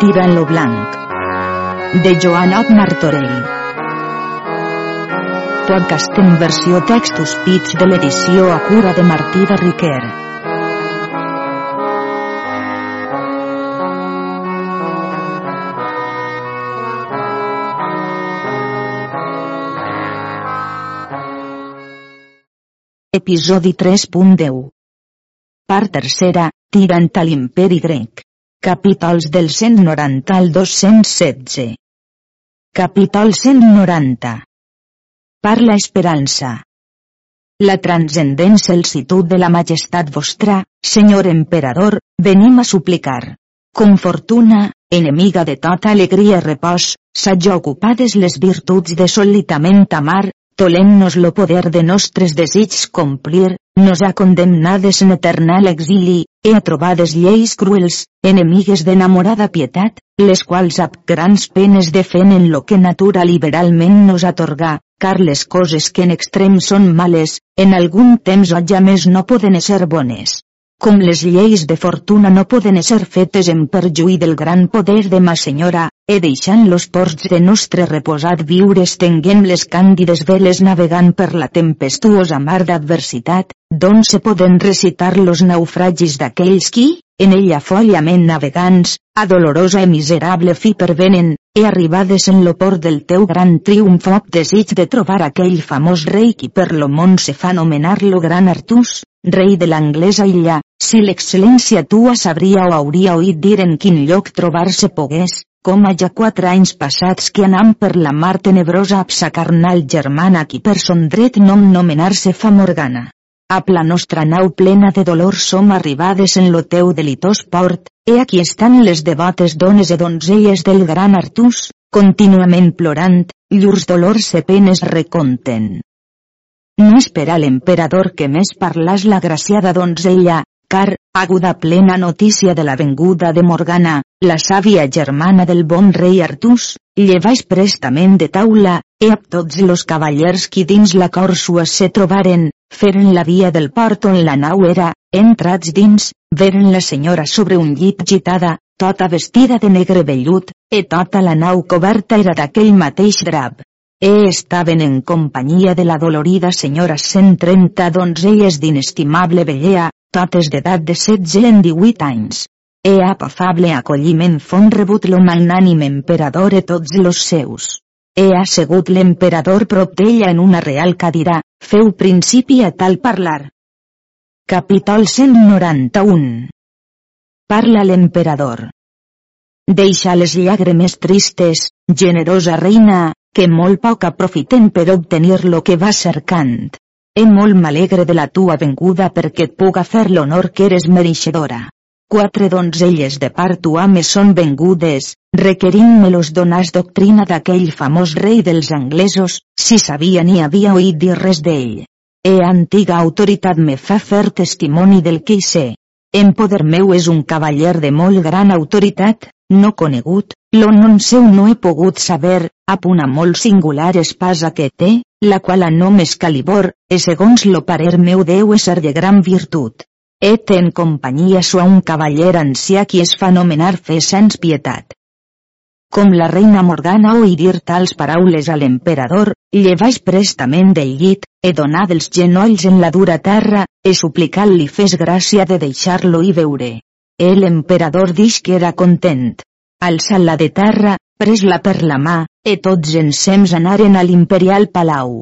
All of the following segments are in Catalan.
Tira en lo blanc. De Joanot Martorell. Podcast en versió textos pits de l'edició a cura de Martí de Riquer. Episodi 3.10 Part tercera, tirant a l'imperi grec. Capítols del 190 al 216. Capítol 190. Parla esperança. La transcendent celsitud de la majestat vostra, senyor emperador, venim a suplicar. Com fortuna, enemiga de tota alegria i repòs, s'hagi ocupades les virtuts de solitament amar, tolent-nos lo poder de nostres desigs complir, nos ha condemnades en eternal exili, e a trobades lleis cruels, enemigues d'enamorada pietat, les quals ab grans penes defenen lo que natura liberalment nos atorga, car les coses que en extrem són males, en algun temps o ja més no poden ser bones. Com les lleis de fortuna no poden ser fetes en perjuí del gran poder de ma senyora, e deixant los ports de nostre reposat viure estenguem les càndides veles navegant per la tempestuosa mar d'adversitat, d'on se poden recitar los naufragis d'aquells qui, en ella follament navegants, a dolorosa i miserable fi pervenen, e arribades en lo port del teu gran triomf desig de trobar aquell famós rei qui per lo món se fa anomenar lo gran Artús, rei de l'anglesa illa, si l'excel·lència tua sabria o hauria oït dir en quin lloc trobar-se pogués, com ha ja quatre anys passats que anam per la mar tenebrosa apsa carnal germana qui per son dret nom nomenar-se fa Morgana. A la nostra nau plena de dolor som arribades en lo teu delitós port, e aquí estan les devotes dones e donzelles del gran Artús, contínuament plorant, llurs dolors e penes reconten. No espera l'emperador que més parlàs la graciada donzella, car, aguda plena notícia de la venguda de Morgana, la sàvia germana del bon rei Artús, llevaix prestament de taula, e a tots los cavallers qui dins la corsua se trobaren, feren la via del port on la nau era, entrats dins, veren la senyora sobre un llit gitada, tota vestida de negre vellut, e tota la nau coberta era d'aquell mateix drap. E estaven en companyia de la dolorida senyora 130 donzelles d'inestimable bellea, totes d'edat de 16 en 18 anys. E ap afable acolliment fon rebut lo magnànim emperador e tots los seus. He assegut l'emperador prop d'ella en una real cadira, feu principi a tal parlar. Capítol 191 Parla l'emperador. Deixa les llàgrimes tristes, generosa reina, que molt poc aprofiten per obtenir lo que va cercant. E molt m'alegre de la tua venguda perquè et puga fer l'honor que eres mereixedora. Quatre donzelles de part tua me són vengudes, requerint-me los donars doctrina d'aquell famós rei dels anglesos, si sabia ni havia oït dir res d'ell. E antiga autoritat me fa fer testimoni del que hi sé. En poder meu és un cavaller de molt gran autoritat, no conegut, lo non seu no he pogut saber, ap una molt singular espasa que té, la qual a nom Excalibur, e segons lo parer meu deu ésser de gran virtut. Et en companyia sua un cavaller ancià qui es fa anomenar fe sens pietat. Com la reina Morgana oí dir tals paraules a l'emperador, llevaix prestament del llit, e donar dels genolls en la dura terra, e suplicar-li fes gràcia de deixar-lo i veure. El emperador dix que era content. Alça-la de terra, pres-la per la mà, e tots ensems anaren a l'imperial palau.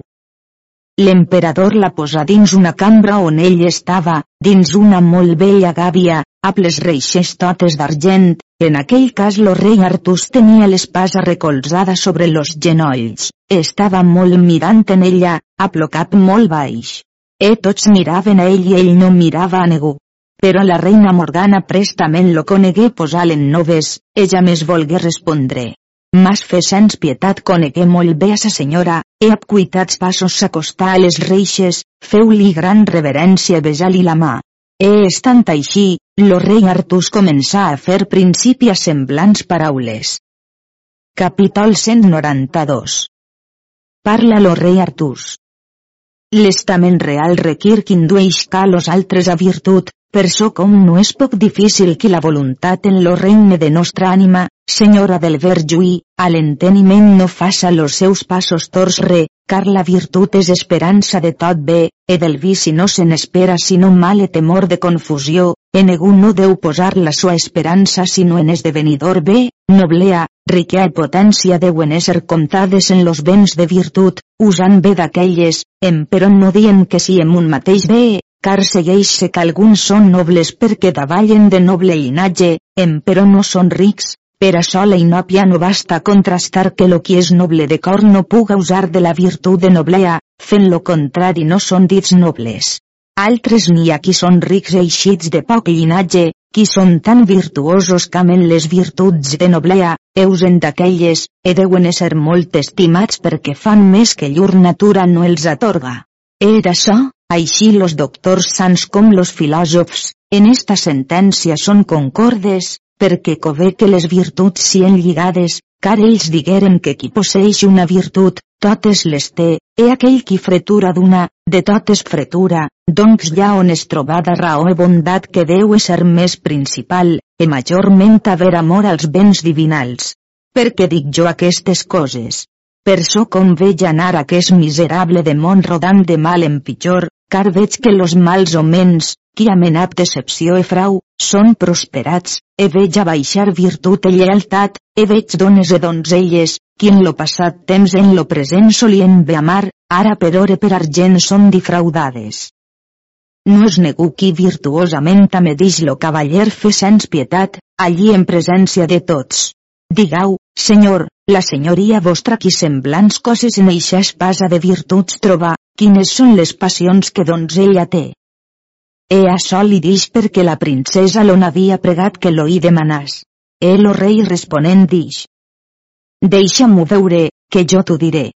L'emperador la posà dins una cambra on ell estava, dins una molt bella gàbia, amb les reixes totes d'argent, en aquell cas lo rei Artús tenia l'espasa recolzada sobre los genolls, estava molt mirant en ella, amb lo cap molt baix. E tots miraven a ell i ell no mirava a ningú. Però la reina Morgana prestament lo conegué posar en noves, ella més volgué respondre. Mas fe sens pietat conegué molt bé a sa senyora, e ab cuitats passos s'acostà a les reixes, feu-li gran reverència besar-li la mà. E estant així, lo rei Artús començà a fer principi a semblants paraules. Capítol 192 Parla lo rei Artús. L'estament real requir que indueix los altres a virtut, per so com no és poc difícil que la voluntat en lo regne de nostra ànima, senyora del verjuí, a l'enteniment no faça los seus passos tors re, car la virtut és esperança de tot bé, e del vici no se n'espera sinó mal e temor de confusió, e ningú no deu posar la sua esperança sinó en esdevenidor bé, noblea, riquea i potència deuen ésser comptades en los béns de virtut, usant bé d'aquelles, em però no dient que si en un mateix bé, car segueix-se que alguns són nobles perquè davallen de noble llinatge, em però no són rics, per això la inòpia no basta contrastar que lo qui és noble de cor no puga usar de la virtut de noblea, fent lo contrari no són dits nobles. Altres n'hi ha qui són rics eixits de poc llinatge, qui són tan virtuosos que amen les virtuts de noblea, eusen d'aquelles, e deuen ésser molt estimats perquè fan més que llur natura no els atorga. Era això, així los doctors sants com los filòsofs, en esta sentència són concordes, perquè cové que les virtuts sien lligades, car ells digueren que qui posseix una virtut, totes les té, e aquell qui fretura d'una, de totes fretura, doncs ja on es trobada raó e bondat que deu ser més principal, e majorment haver amor als béns divinals. Per què dic jo aquestes coses? Per so veig anar aquest miserable de món rodant de mal en pitjor, car veig que los mals homens, qui ha menat decepció i frau, són prosperats, e veig a baixar virtut i lleialtat, e veig dones e donzelles, qui en lo passat temps en lo present solien bé amar, ara per ore per argent són difraudades. No es negu qui virtuosament amedix lo cavaller fe sens pietat, allí en presència de tots. Digau, Senyor, la senyoria vostra qui semblants coses en eixa espasa de virtuts troba, quines són les passions que donzella té. E això li dix perquè la princesa lo n'havia pregat que lo hi demanàs. E lo rei responent dix. Deixa-m'ho veure, que jo t'ho diré.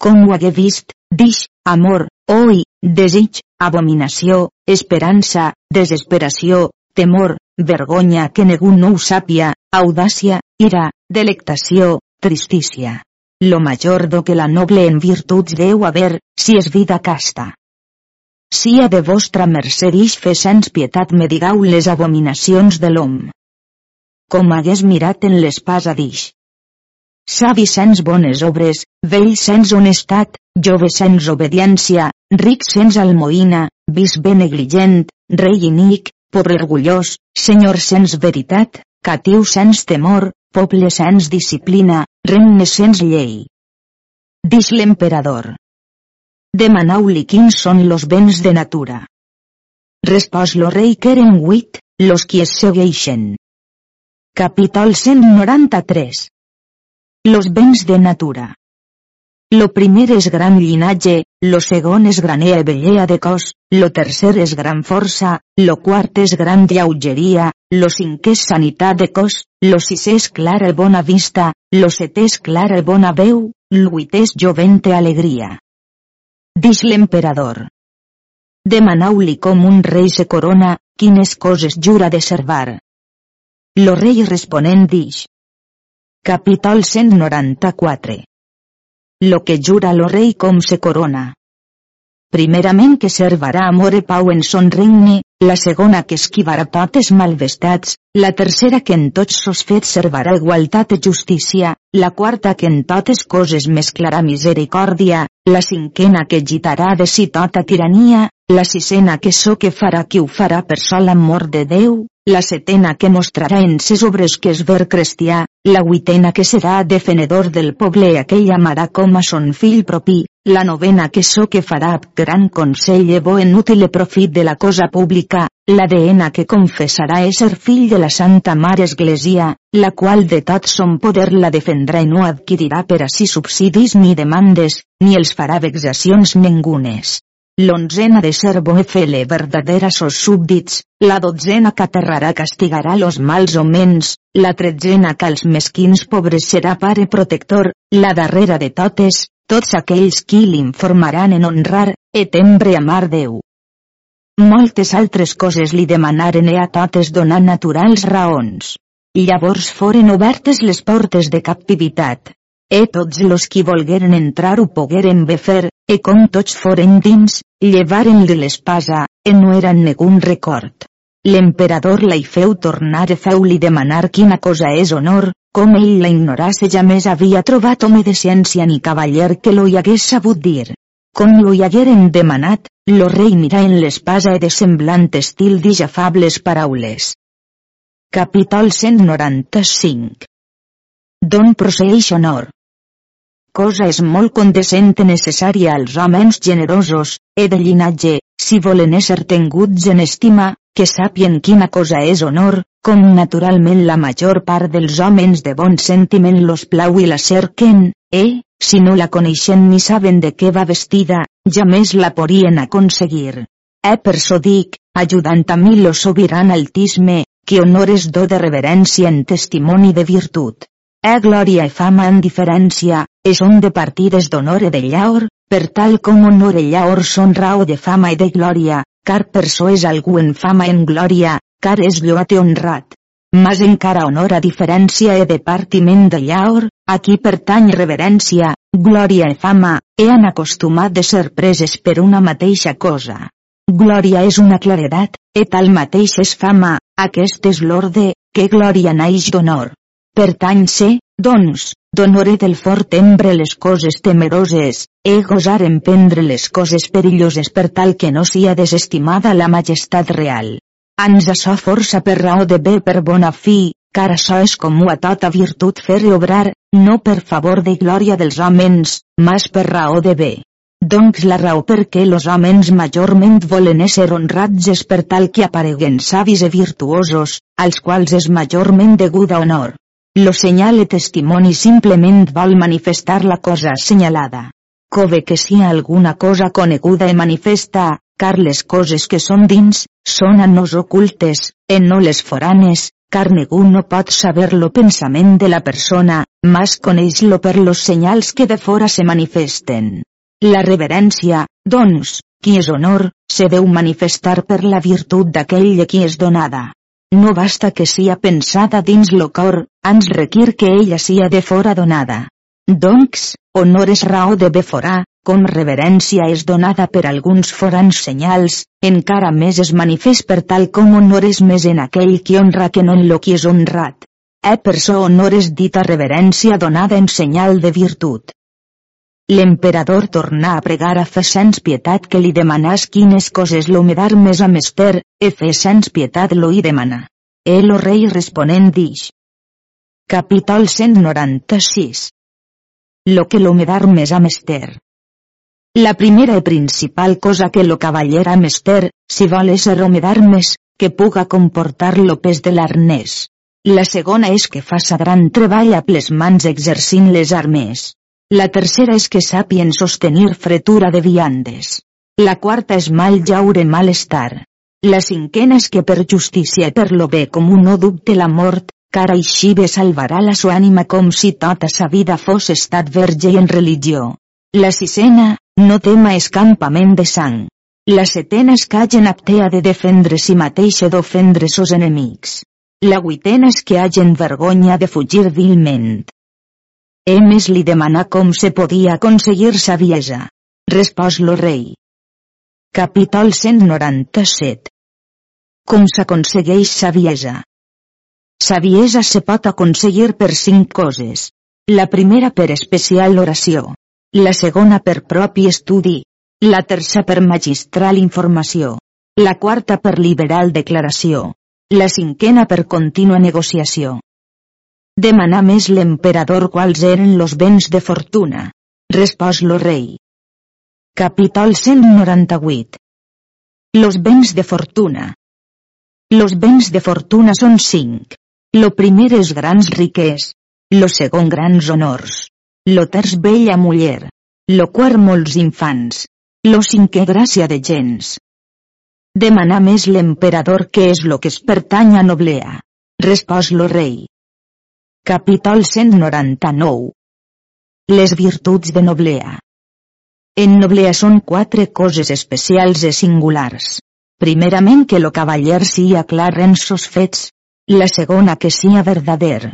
Com ho hagué vist, dix, amor, oi, desig, abominació, esperança, desesperació, temor, vergonya que ningú no ho sàpia, audàcia, ira, delectació, tristícia. Lo major do que la noble en virtuts deu haver, si és vida casta. Sia de vostra mercè ix fe sens pietat me digau les abominacions de l'hom. Com hagués mirat en l'espasa d'ix. Savi sens bones obres, vell sens honestat, jove sens obediència, ric sens almoïna, vis ben negligent, rei inic, pobre orgullós, senyor sens veritat, catiu sens temor, poble sens disciplina, regne sens llei. Dix l'emperador. Demanau-li quins són los béns de natura. Respòs lo rei que eren huit, los qui es segueixen. Capítol 193. Los béns de natura. Lo primer és gran llinatge, lo segon és granea bellea de cos, lo tercer és gran força, lo quart és gran lleugeria, lo cinquè és sanitat de cos, lo sisè és clara bona vista, lo setè és clara bona veu, lo vuitè és jovente alegria. Dix l'emperador. Demanau-li com un rei se corona, quines coses jura de servar. Lo rei responent dix. Capítol 194 lo que jura lo rei com se corona. Primerament que servarà amor i pau en son regne, la segona que esquivarà totes malvestats, la tercera que en tots sos fets servarà igualtat i justícia, la quarta que en totes coses mesclarà misericòrdia, la cinquena que gitarà de si tota tirania, la sisena que so que farà qui ho farà per sol amor de Déu, la setena que mostrarà en ses obres que és ver cristià, la vuitena que serà defenedor del poble aquell amarà com a son fill propi, la novena que so que farà gran consell e bo en útil profit de la cosa pública, la deena que confessarà ésser fill de la Santa Mare Església, la qual de tot son poder la defendrà i no adquirirà per a si subsidis ni demandes, ni els farà vexacions ningunes. L'onzena de ser fele verdadera sos súbdits, la dotzena que aterrarà castigarà los mals homens, la tretzena que als mesquins pobres serà pare protector, la darrera de totes, tots aquells qui l'informaran en honrar, et tembre amar Déu. Moltes altres coses li demanaren e a totes donar naturals raons. Llavors foren obertes les portes de captivitat, e tots los qui volgueren entrar ho pogueren bé fer, e com tots foren dins, llevaren-li l'espasa, e no era negun record. L'emperador la hi feu tornar e feu-li demanar quina cosa és honor, com ell la ignorasse ja més havia trobat home de ciència ni cavaller que lo hi hagués sabut dir. Com lo hi hagueren demanat, lo rei mira en l'espasa e de semblant estil dix afables paraules. Capítol 195 D'on procedeix honor? Cosa és molt condescent necessària als homes generosos, e de llinatge, si volen ésser tenguts en estima, que sàpien quina cosa és honor, com naturalment la major part dels homes de bon sentiment los plau i la cerquen, e, si no la coneixen ni saben de què va vestida, ja més la podrien aconseguir. E per so dic, ajudant a mi lo sobiran altisme, que honor és do de reverència en testimoni de virtut. E glòria i fama en diferència, és on de partides d'honor i de llaor, per tal com honor i llaor són raó de fama i de glòria, car per so és algú en fama en glòria, car és lloat i honrat. Mas encara honor a diferència e de partiment de llaor, aquí pertany reverència, glòria i fama, e han acostumat de ser preses per una mateixa cosa. Glòria és una claredat, e tal mateix és fama, aquest és l'orde, que glòria naix d'honor. Pertany ser, doncs, d'honore del fort embre les coses temeroses, e gosar emprendre les coses perilloses per tal que no sia desestimada la majestat real. Ans açò força per raó de bé per bona fi, car això és comú a tota virtut fer i obrar, no per favor de glòria dels homes, mas per raó de bé. Doncs la raó per què los homes majorment volen ésser honrats és per tal que apareguen savis e virtuosos, als quals és majorment deguda honor. Lo senyal e testimoni simplement vol manifestar la cosa assenyalada. Cove que sia alguna cosa coneguda e manifesta, car les coses que són dins, són a nos ocultes, en no les foranes, car ningú no pot saber lo pensament de la persona, mas coneix-lo per los senyals que de fora se manifesten. La reverència, doncs, qui és honor, se deu manifestar per la virtut d'aquell a qui és donada. No basta que sia pensada dins lo cor, ans requir que ella sia de fora donada. Doncs, honor és raó de bé fora, com reverència és donada per alguns forans senyals, encara més es manifest per tal com honor és més en aquell qui honra que no en lo qui és honrat. E per so honor és dita reverència donada en senyal de virtut. L'emperador tornà a pregar a Fesens Pietat que li demanàs quines coses lo més a mester, e Fesens Pietat lo hi demana. El o rei responent dix. Capítol 196 Lo que lo més a mester. La primera i principal cosa que lo cavaller a mester, si vol ésser o me dar més, que puga comportar lo pes de l'arnès. La segona és que faça gran treball a les mans exercint les armes. La tercera és que sàpien sostenir fretura de viandes. La quarta és mal jaure malestar. La cinquena és que per justícia i per lo bé comú no dubte la mort, car així bé salvarà la sua ànima com si tota sa vida fos estat verge i en religió. La sisena, no tema escampament de sang. La setena és que hagen aptea de defendre si mateixa d'ofendre sos enemics. La vuitena és que hagen vergonya de fugir vilment. Emes li demanà com se podia aconseguir saviesa. Respòs lo rei. Capítol 197 Com s'aconsegueix saviesa? Saviesa se pot aconseguir per cinc coses. La primera per especial oració. La segona per propi estudi. La tercera per magistral informació. La quarta per liberal declaració. La cinquena per contínua negociació. Demanà més l'emperador quals eren los béns de fortuna. Respòs lo rei. Capítol 198 Los béns de fortuna Los béns de fortuna són cinc. Lo primer és grans riquers. Lo segon grans honors. Lo terç bella muller. Lo quart molts infants. Lo cinquè gràcia de gens. Demanà més l'emperador què és lo que es pertany a noblea. Respòs lo rei. Capítol 199 Les virtuts de noblea En noblea són quatre coses especials i singulars. Primerament que lo cavaller sia clar en sos fets. La segona que sia verdader.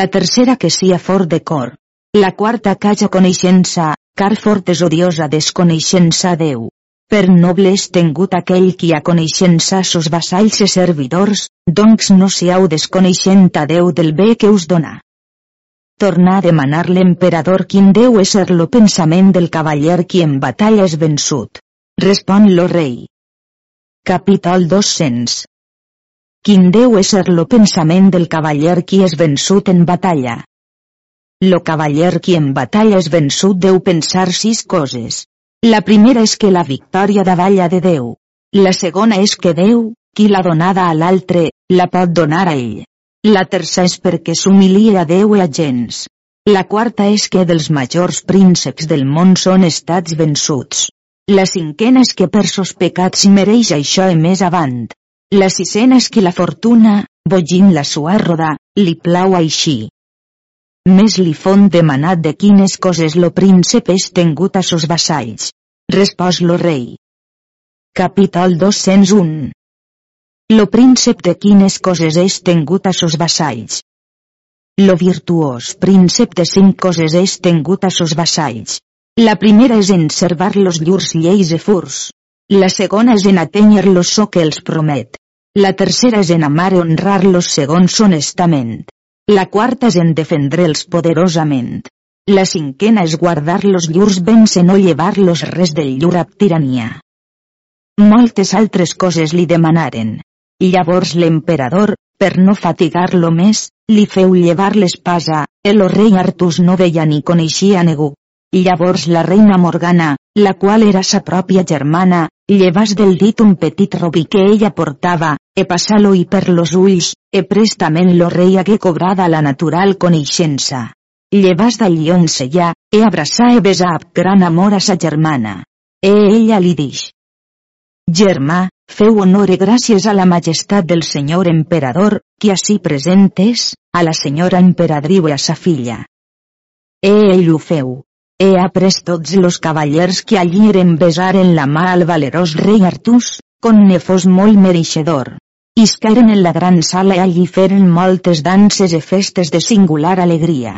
La tercera que sia fort de cor. La quarta que haja coneixença, car fort és odiosa desconeixença Déu. Per noble és tengut aquell qui a coneixença sos vassalls i servidors, doncs no siau desconeixent a Déu del bé que us dona. Tornar a demanar l'emperador quin deu ser lo pensament del cavaller qui en batalla és vençut. Respon lo rei. Capítol 200 Quin deu ser lo pensament del cavaller qui és vençut en batalla. Lo cavaller qui en batalla és vençut deu pensar sis coses. La primera és que la victòria davalla de Déu. La segona és que Déu, qui l'ha donada a l'altre, la pot donar a ell. La tercera és perquè s'humilia a Déu i a gens. La quarta és que dels majors prínceps del món són estats vençuts. La cinquena és que per sos pecats mereix això i més avant. La sisena és que la fortuna, bogint la sua roda, li plau així. Més li fon demanat de quines coses lo príncep és tengut a sos vassalls. Respòs lo rei. Capítol 201 Lo príncep de quines coses és tengut a sos vassalls. Lo virtuós príncep de cinc coses és tengut a sos vassalls. La primera és en servar los llurs lleis e furs. La segona és en atènyer-los so que els promet. La tercera és en amar i honrar-los segons honestament. La quarta és en defendre'ls poderosament. La cinquena és guardar los llurs béns i no llevar-los res del llur ab tirania. Moltes altres coses li demanaren. Llavors l'emperador, per no fatigar-lo més, li feu llevar l'espasa, el rei Artus no veia ni coneixia ningú. Llavors la reina Morgana, la qual era sa pròpia germana, llevas del dit un petit robí que ella portava, e passalo i per los ulls, e prestament lo rei hagué cobrada la natural coneixença. Llevas d'allí on ja, e abraçar e amb gran amor a sa germana. E ella li dix. Germà, feu honor i gràcies a la majestat del senyor emperador, qui ací presentes, a la senyora emperadriu i a sa filla. E ell ho feu. He après tots los cavallers que allí eren besaren la mà al valerós rei Artús, con ne fos molt mereixedor. Iscaren en la gran sala i allí feren moltes danses i festes de singular alegria.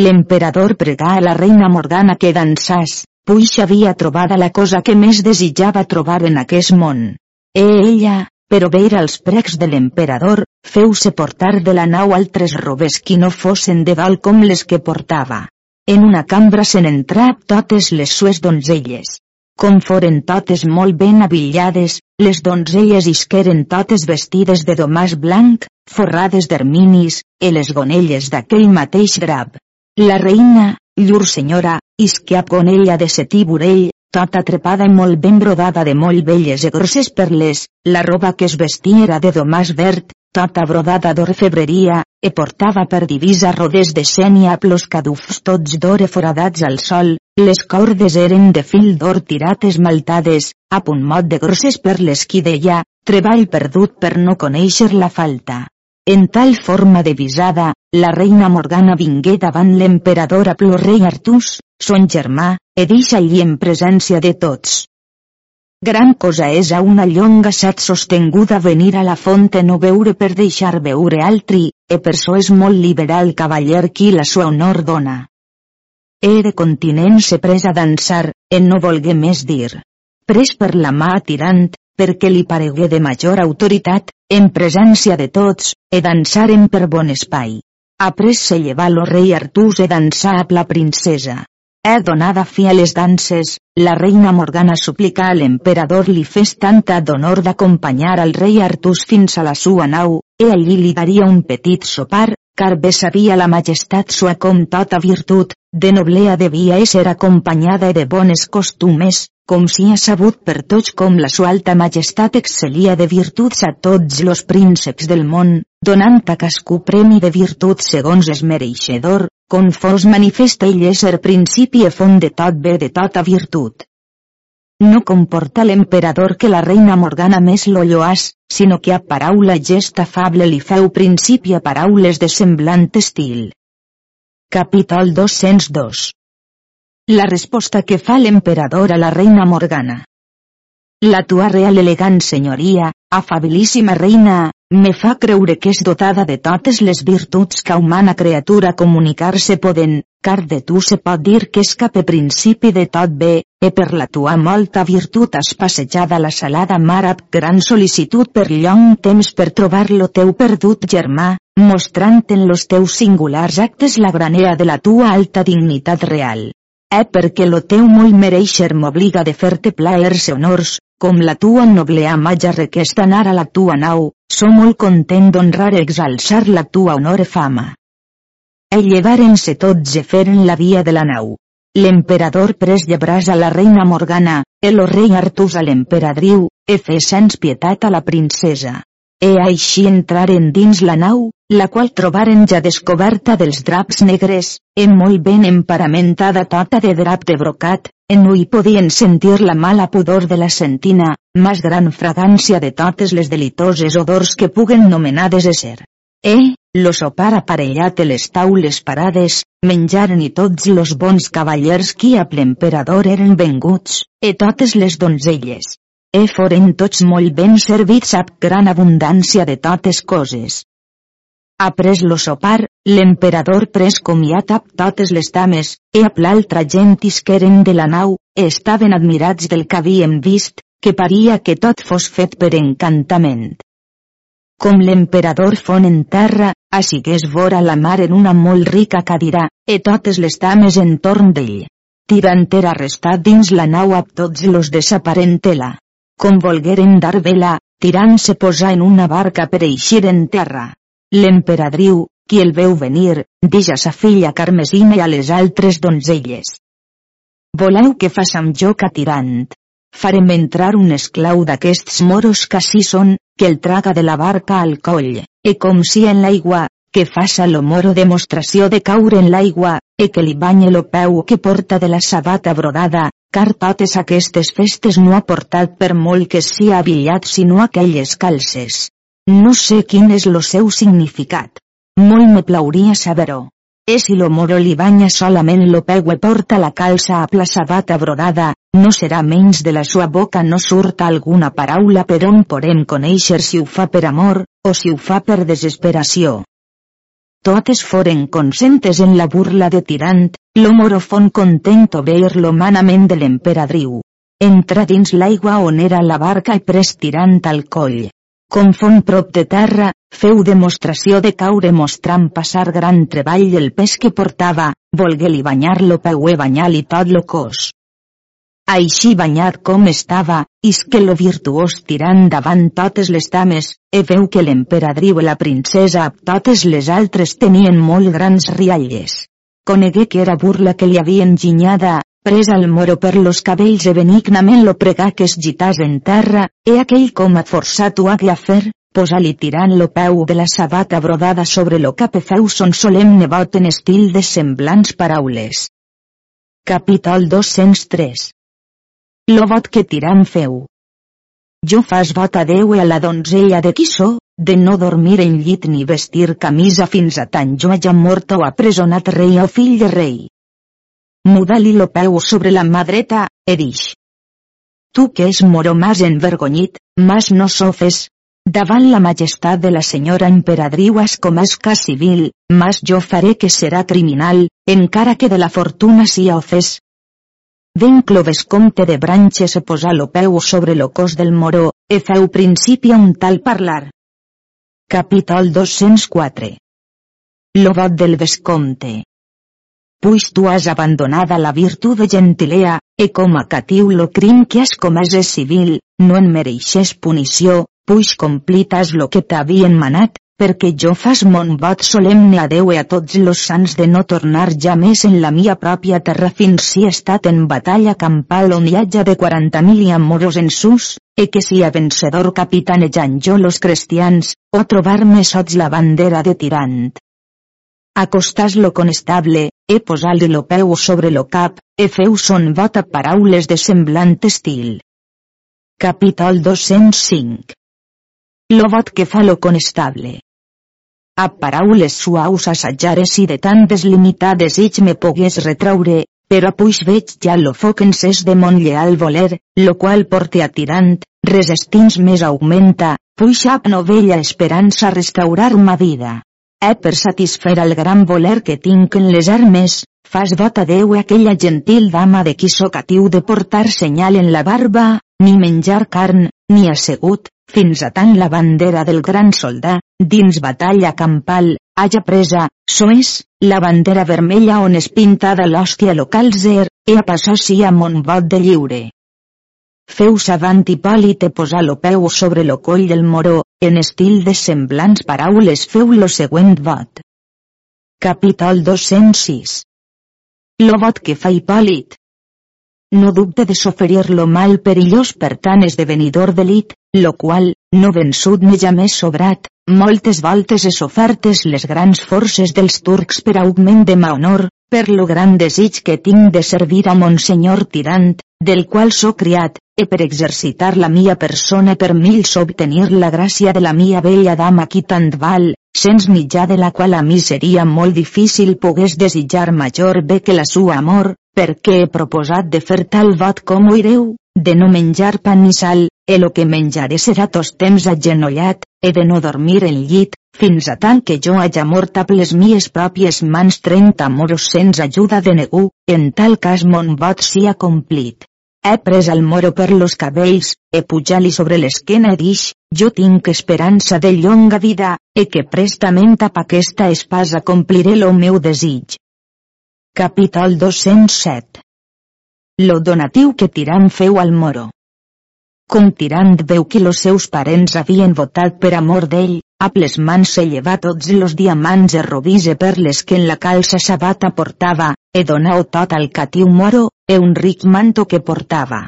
L'emperador pregà a la reina Morgana que dansàs, puix havia trobada la cosa que més desitjava trobar en aquest món. E ella, però veure els precs de l'emperador, feu-se portar de la nau altres robes qui no fossin de val com les que portava. En una cambra se n'entrà totes les sues donzelles. Com foren totes molt ben avillades, les donzelles isqueren totes vestides de domàs blanc, forrades d'erminis, i les gonelles d'aquell mateix drap. La reina, llur senyora, isque a gonella de setí burell, tota trepada i molt ben brodada de molt belles i grosses perles, la roba que es vestia era de domàs verd, tota brodada d'orfebreria, e portava per divisa rodes de sènia plos cadufs tots d'or foradats al sol, les cordes eren de fil d'or tirat esmaltades, a punt mot de grosses perles qui deia, treball perdut per no conèixer la falta. En tal forma de visada, la reina Morgana vingué davant l'emperador a rei Artús, son germà, e deixa allí en presència de tots. Gran cosa és a una llonga sat sostenguda venir a la fonte no veure per deixar veure altri, e per so és molt liberal cavaller qui la sua honor dona. Ere continent se pres a dansar, en no volgué més dir. Pres per la mà tirant, perquè li paregué de major autoritat, en presència de tots, e dansaren per bon espai. Après se llevà lo rei Artús e dansar amb la princesa. He donada les danses, la reina Morgana suplicà a l'emperador li fes tanta d'honor d'acompanyar al rei Artús fins a la sua nau, e allí li daria un petit sopar, car bé sabia la majestat sua com tota virtut, de noblea devia ésser acompanyada de bones costumes, com si ha sabut per tots com la sua alta majestat excel·lia de virtuts a tots los prínceps del món, donant a cascú premi de virtut segons es mereixedor, com fos manifesta ell ésser principi e font de tot bé de tota virtut. No comporta l'emperador que la reina Morgana més lo lloàs, sinó que a paraula gest afable li feu principi a paraules de semblant estil. Capítol 202 La resposta que fa l'emperador a la reina Morgana. La tua real elegant senyoria, afabilíssima reina, me fa creure que és dotada de totes les virtuts que humana criatura comunicar-se poden, car de tu se pot dir que és cap principi de tot bé, e per la tua molta virtut has passejada la salada mar amb gran sol·licitud per llong temps per trobar lo teu perdut germà, mostrant en los teus singulars actes la granea de la tua alta dignitat real. Eh perquè lo teu molt mereixer m'obliga de fer-te plaers e honors, com la tua noble ama ja requesta anar a la tua nau, so molt content d'honrar e exalçar la tua honor e fama. E llevaren-se tots e feren la via de la nau. L'emperador pres llebràs a la reina Morgana, el rei Artús a l'emperadriu, e fe sens pietat a la princesa. E així entraren dins la nau, la qual trobaren ja descoberta dels draps negres, en molt ben emparamentada tota de drap de brocat, en hui podien sentir la mala pudor de la sentina, mas gran fragància de totes les delitoses odors que puguen nomenades ser. Eh, lo sopar aparellat i les taules parades, menjaren i tots los bons cavallers qui a l'emperador eren venguts, e totes les donzelles. E foren tots molt ben servits amb gran abundància de totes coses. Après lo sopar, l'emperador pres comiat amb totes les dames, e amb l'altra gentis que eren de la nau, e estaven admirats del que havíem vist, que paria que tot fos fet per encantament com l'emperador fon en terra, assigués vora la mar en una molt rica cadira, e totes les dames entorn d'ell. Tirant era arrestat dins la nau amb tots los de sa parentela. Com volgueren dar vela, tirant se posar en una barca per eixir en terra. L'emperadriu, qui el veu venir, dix a sa filla Carmesina i a les altres donzelles. Voleu que façam joc a tirant, farem entrar un esclau d'aquests moros que així són, que el traga de la barca al coll, e com si en l'aigua, que faça lo moro demostració de caure en l'aigua, e que li banye lo peu que porta de la sabata brodada, car totes aquestes festes no ha portat per molt que sia avillat sinó aquelles calces. No sé quin és lo seu significat. Molt me plauria saber-ho. E si lo moro li banya solament lo peu e porta la calça a la sabata brodada, no serà menys de la sua boca no surta alguna paraula per on podem conèixer si ho fa per amor, o si ho fa per desesperació. Totes foren consentes en la burla de Tirant, lo moro fon contento veir lo manament de l'emperadriu. Entra dins l'aigua on era la barca i pres Tirant al coll. Com fon prop de terra, feu demostració de caure mostrant passar gran treball el pes que portava, volgué-li banyar-lo peu e banyar-li tot lo cos. Així banyat com estava, is que lo virtuós tirant davant totes les dames, e veu que l'emperadriu i la princesa amb totes les altres tenien molt grans rialles. Conegué que era burla que li havien ginyada, pres al moro per los cabells e benignament lo pregà que es gitàs en terra, e aquell com a forçat ho hagué a fer, posa-li tirant lo peu de la sabata brodada sobre lo cap e feu son solemne vot en estil de semblants paraules. Capítol 203 Lo vot que tirant feu. Jo fas vot a Déu i a la donzella de qui so, de no dormir en llit ni vestir camisa fins a tant jo hagi mort o apresonat rei o fill de rei muda-li lo peu sobre la mà dreta, erix. Tu que és moro mas envergonyit, mas no sofes. Davant la majestat de la senyora emperadriu has comès civil, mas jo faré que serà criminal, encara que de la fortuna sia ofès. Ben cloves comte de branches e posar lo peu sobre lo cos del moro, e feu principi a un tal parlar. Capítol 204 Lo vot del vescomte Puix tu has abandonada la virtut de gentilea, e com a catiu lo crim que has comès és civil, no en mereixes punició, puix complitas lo que t'havien manat, perquè jo fas mon vot solemne a Déu i a tots los sants de no tornar ja més en la mia pròpia terra fins si he estat en batalla campal on hi haja de 40.000 i amoros en sus, e que sia vencedor capitanejant jo los cristians, o trobar-me sots la bandera de tirant acostàs-lo conestable, e posar-li lo peu sobre lo cap, e feu son vot a paraules de semblant estil. Capítol 205 Lo vot que fa lo conestable. A paraules suaus assajares i de tantes limitades ich me pogués retraure, però puix veig ja lo foc en ses de mon lleal voler, lo qual porte a tirant, resistins més augmenta, puix ap novella esperança restaurar ma vida Eh per satisfer el gran voler que tinc en les armes, fas vot a Déu aquella gentil dama de qui sóc atiu de portar senyal en la barba, ni menjar carn, ni assegut, fins a tant la bandera del gran soldà, dins batalla campal, haja presa, so és, la bandera vermella on es pintada l'hòstia local zer, e a passar si a mon vot de lliure. Feu savant Hipòlite posar lo peu sobre lo coll del moró, en estil de semblants paraules feu lo següent vot. Capítol 206 Lo vot que fa Hipòlit. No dubte de soferir lo mal perillós per tant esdevenidor delit, lo qual, no vençut ni ja més sobrat, moltes voltes és ofertes les grans forces dels turcs per augment de ma honor, per lo gran desig que tinc de servir a mon senyor tirant, del qual sóc criat, e per exercitar la mia persona per mils obtenir la gràcia de la mia bella dama qui tant val, sens mitjà de la qual a mi seria molt difícil pogués desitjar major bé que la sua amor, perquè he proposat de fer tal vot com ho ireu, de no menjar pan ni sal, e lo que menjaré serà tos temps agenollat, he de no dormir en llit, fins a tant que jo haja mort amb les mies pròpies mans trenta moros sens ajuda de negu, en tal cas mon vot sia complit. He pres el moro per los cabells, he pujat-li sobre l'esquena i dix, jo tinc esperança de llonga vida, e que prestament amb aquesta espasa compliré lo meu desig. Capítol 207 Lo donatiu que Tirant feu al moro. Com Tirant veu que los seus parents havien votat per amor d'ell, a les mans se lleva tots los diamants e robis e perles que en la calça sabata portava, e donau tot al catiu moro, e un ric manto que portava.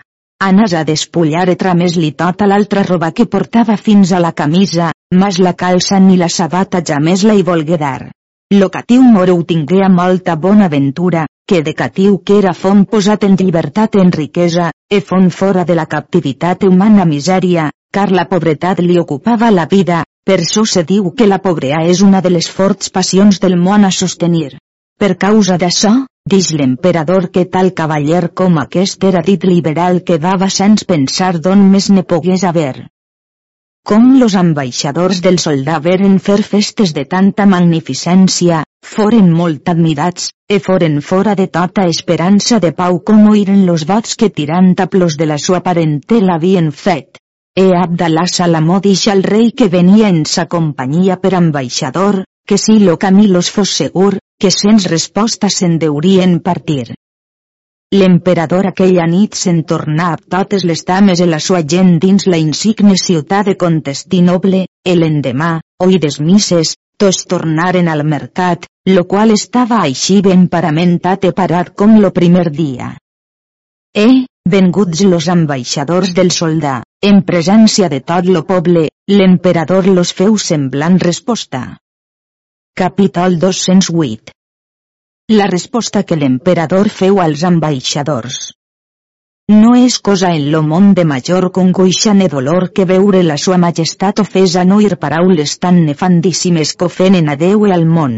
Anas a despullar e trames-li tota l'altra roba que portava fins a la camisa, mas la calça ni la sabata ja més la hi volgué dar. Lo catiu moro ho tingué a molta bona ventura, que de catiu que era font posat en llibertat en riquesa, e font fora de la captivitat humana misèria, car la pobretat li ocupava la vida, per so se diu que la pobrea és una de les forts passions del món a sostenir. Per causa d'això, Dix l'emperador que tal cavaller com aquest era dit liberal que dava sens pensar d'on més ne pogués haver. Com los ambaixadors del soldà veren fer festes de tanta magnificència, foren molt admirats, e foren fora de tota esperança de pau com oiren los vots que tirant a plos de la sua parentela havien fet. E Abdalà Salamó dix al rei que venia en sa companyia per ambaixador, que si lo camí los fos segur, que sens resposta se'n deurien partir. L'emperador aquella nit se'n tornà a totes les dames i la sua gent dins la insigne ciutat de Contestinoble, e l'endemà, oïdes misses, tots tornaren al mercat, lo qual estava així ben paramentat e parat com lo primer dia. E, venguts los ambaixadors del soldà, en presència de tot lo poble, l'emperador los feu semblant resposta. Capítol 208 La resposta que l'emperador feu als ambaixadors. No és cosa en lo món de major congoixa ne dolor que veure la sua majestat ofesa no ir paraules tan nefandíssimes que ofenen a Déu i al món.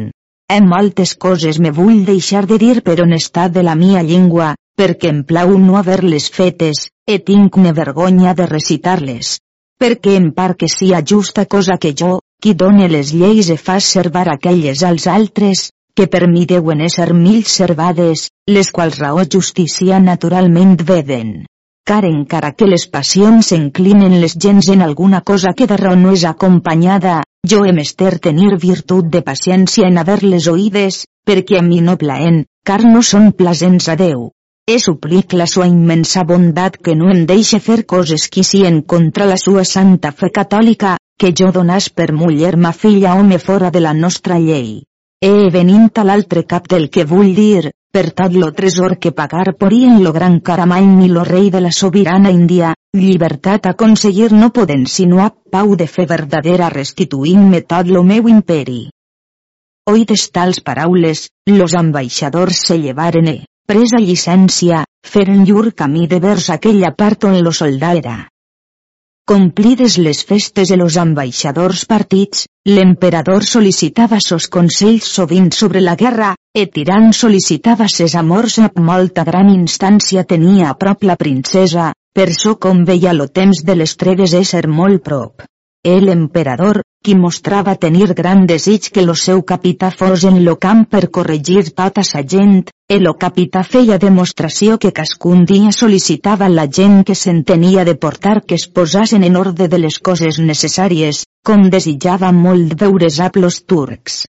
En moltes coses me vull deixar de dir per honestat de la mia llengua, perquè em plau no haver-les fetes, e tinc ne vergonya de recitar-les. Perquè em par que sia justa cosa que jo, qui done les lleis e fa servar aquelles als altres, que per mi deuen ésser mil servades, les quals raó justícia naturalment veden. Car encara que les passions s'inclinen les gens en alguna cosa que de raó no és acompanyada, jo he mester tenir virtut de paciència en haver-les oïdes, perquè a mi no plaen, car no són plasents a Déu. He suplic la sua immensa bondat que no em deixe fer coses qui sien contra la sua santa fe catòlica, que jo donàs per muller ma filla home fora de la nostra llei. E venint a l'altre cap del que vull dir, per tot lo tresor que pagar porien lo gran caramany ni lo rei de la sobirana Índia, llibertat aconseguir no poden sinó a pau de fer verdadera restituint-me tot lo meu imperi. Oïdes tals paraules, los ambaixadors se llevaren e, presa llicència, feren llur camí de vers aquella part on lo soldà era. Complides les festes de los ambaixadors partits, l'emperador sol·licitava sos consells sovint sobre la guerra, e tirant sol·licitava ses amors amb molta gran instància tenia a prop la princesa, per so com veia lo temps de les tregues ésser molt prop. El emperador, qui mostrava tenir gran desig que lo seu capità fos en lo camp per corregir tota sa gent, el capità feia demostració que cascun dia sol·licitava la gent que s'entenia de portar que es posasen en ordre de les coses necessàries, com desitjava molt veure's los turcs.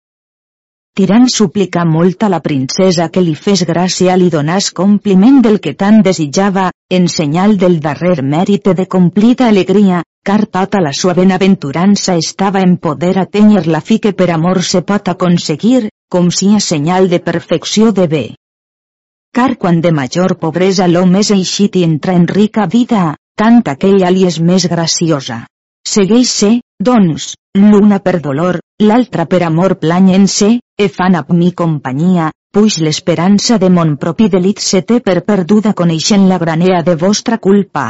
Tirant suplicà molt a la princesa que li fes gràcia li donàs compliment del que tant desitjava, en senyal del darrer mèrit de complida alegria, car tota la sua benaventurança estava en poder atènyer la fi que per amor se pot aconseguir, com si a senyal de perfecció de bé. Car quan de major pobresa l'home és eixit i entra en rica vida, tant aquella li és més graciosa. Segueix se, doncs, l'una per dolor, l'altra per amor planyen-se, e fan ab mi companyia, puix l'esperança de mon propi delit se té per perduda coneixent la granea de vostra culpa.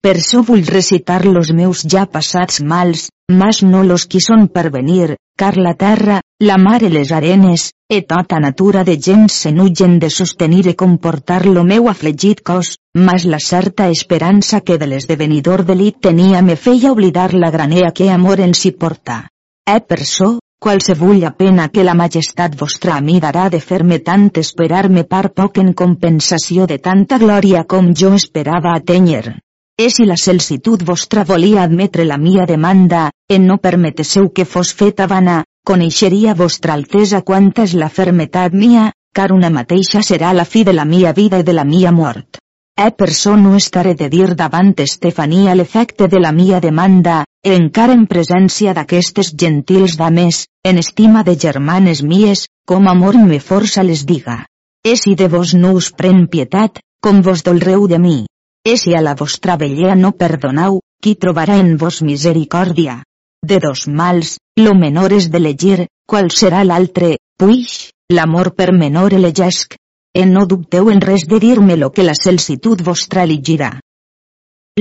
Per so vull recitar los meus ja passats mals, mas no los qui són per venir, car la terra, la mar i les arenes, e tota natura de gent s'enugen de sostenir i comportar lo meu afligit cos, mas la certa esperança que de l'esdevenidor delit tenia me feia oblidar la granea que amor en si porta. E per so, qualsevulla pena que la majestat vostra a mi darà de fer-me tant esperar-me par poc en compensació de tanta glòria com jo esperava atènyer. E si la celsitud vostra volia admetre la mia demanda, en no permeteseu que fos feta vana, coneixeria vostra altesa quanta és la fermetat mia, car una mateixa serà la fi de la mia vida i de la mia mort. E per so no estaré de dir davant Estefania l'efecte de la mia demanda, encara en presència d'aquestes gentils dames, en estima de germanes mies, com amor me força les diga. E si de vos no us pren pietat, com vos dolreu de mi, E si a la vostra vellea no perdonau, qui trobarà en vos misericòrdia? De dos mals, lo menor és d'elegir, qual serà l'altre, puix, l'amor per menor elegesc. E no dubteu en res de dir-me lo que la celsitud vostra elegirà.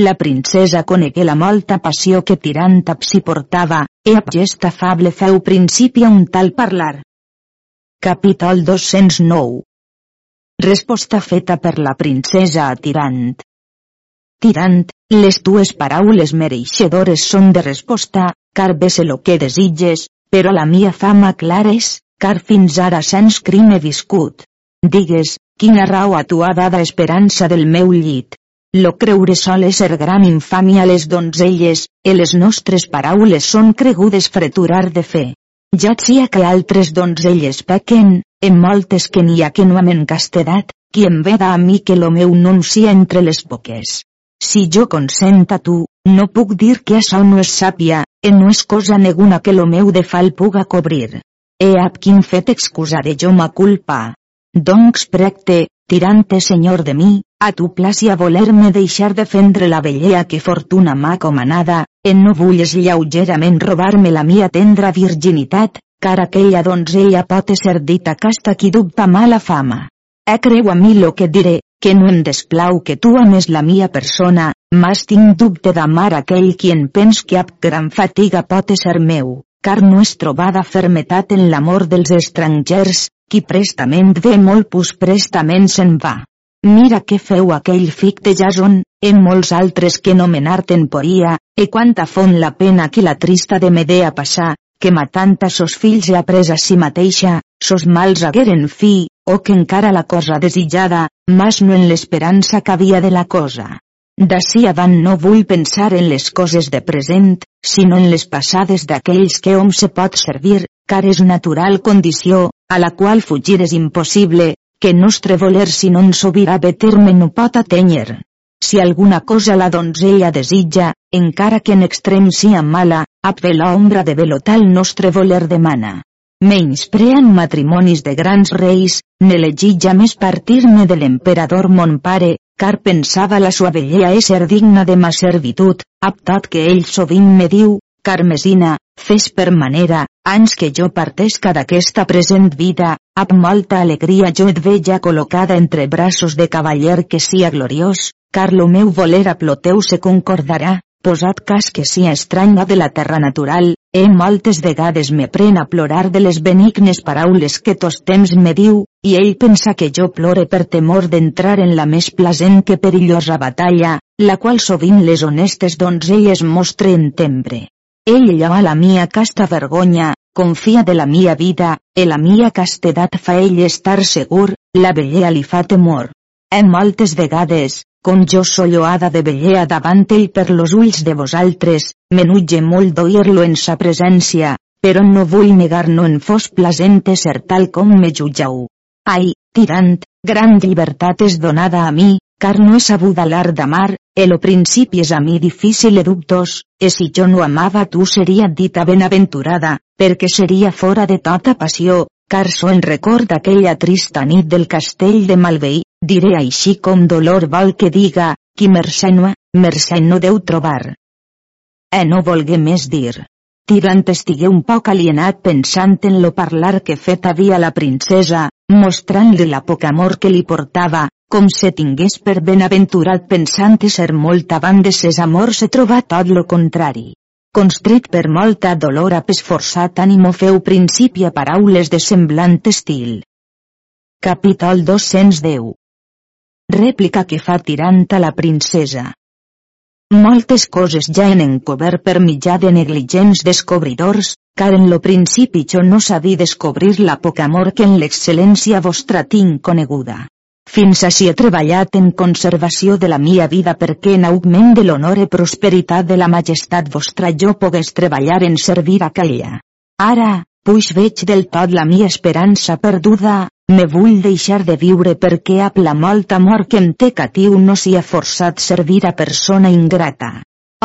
La princesa conegué la molta passió que tirant si portava, e ab gesta fable feu principi a un tal parlar. Capítol 209 Resposta feta per la princesa a Tirant. Tirant, les tues paraules mereixedores són de resposta, car vese lo que desitges, però la mia fama clara és, car fins ara sens crime viscut. Digues, quina raó a tu ha dada esperança del meu llit. Lo creure sol ser gran infàmia les donzelles, e les nostres paraules són cregudes freturar de fe. Ja sia que altres donzelles pequen, en moltes que n'hi ha que no amen castedat, qui em veda a mi que lo meu non sia entre les poques. Si jo consent a tu, no puc dir que això no és sàpia, e no és cosa neguna que lo meu de fal puga cobrir. E ab quin fet excusaré jo ma culpa. Doncs precte, tirante senyor de mi, a tu placia voler-me deixar defendre la vellea que fortuna m'ha comanada, en no vulles lleugerament robar-me la mia tendra virginitat, car aquella donzella pot ser dita casta qui dubta mala fama. E creu a mi lo que diré, que no em desplau que tu ames la mia persona, mas tinc dubte d'amar aquell qui en pens que ab gran fatiga pot ser meu, car no és trobada fermetat en l'amor dels estrangers, qui prestament ve molt pus prestament se'n va. Mira què feu aquell fic de Jason, en molts altres que nomenar temporia, e quanta font la pena que la trista de Medea passar, que matant a sos fills ha pres a si mateixa, sos mals hagueren fi, o que encara la cosa desitjada, mas no en l'esperança que havia de la cosa. D'ací avant no vull pensar en les coses de present, sinó en les passades d'aquells que hom se pot servir, car és natural condició, a la qual fugir és impossible, que nostre voler si no en sobirà terme no pot atènyer. Si alguna cosa la donzella desitja, encara que en extrem sia mala, ap l'ombra de velotal nostre voler demana. Menysprean matrimonis de grans reis, n'elegit més partir-me de l'emperador mon pare, car pensava la sua vellea ésser digna de ma servitud, aptat que ell sovint me diu, Carmesina, fes per manera, ans que jo partesca d'aquesta present vida, amb molta alegria jo et veja col·locada entre braços de cavaller que sia gloriós, car lo meu voler a ploteu se concordarà, posat cas que sia estranya de la terra natural, e moltes vegades me pren a plorar de les benignes paraules que tos temps me diu, i ell pensa que jo plore per temor d'entrar en la més plasent que perillosa batalla, la qual sovint les honestes donzelles mostre en tembre. ell a la mia casta vergonya, confia de la mia vida, e la mia castedat fa ell estar segur, la vellea li fa temor. E moltes vegades, com jo solloada de vellea davant ell per los ulls de vosaltres, m'enutge molt d'oir-lo en sa presència, però no vull negar no en fos placente ser tal com me jutjau. Ai, tirant, gran llibertat és donada a mi, car no he sabut l'art d'amar, e lo principi és a mi difícil e dubtós, e si jo no amava tu seria dita benaventurada, perquè seria fora de tota passió, car so en record d'aquella trista nit del castell de Malveí, diré així com dolor vol que diga, qui mercè no, mercè no deu trobar. E no volgué més dir. Tirant estigué un poc alienat pensant en lo parlar que fet havia la princesa, mostrant-li la poc amor que li portava, com se tingués per benaventurat pensant ser molt avant de ses amors se troba tot lo contrari. Constret per molta dolor a pesforçat ànimo feu principi a paraules de semblant estil. Capítol 210 Rèplica que fa tirant a la princesa. Moltes coses ja en encobert per mitjà de negligents descobridors, car en lo principi jo no sabí descobrir la poc amor que en l'excel·lència vostra tinc coneguda. Fins així he treballat en conservació de la mia vida perquè en augment de l'honor i prosperitat de la majestat vostra jo pogués treballar en servir a aquella. Ara, puix veig del tot la mia esperança perduda, me vull deixar de viure perquè amb la molta amor que em té catiu no s'hi ha forçat servir a persona ingrata.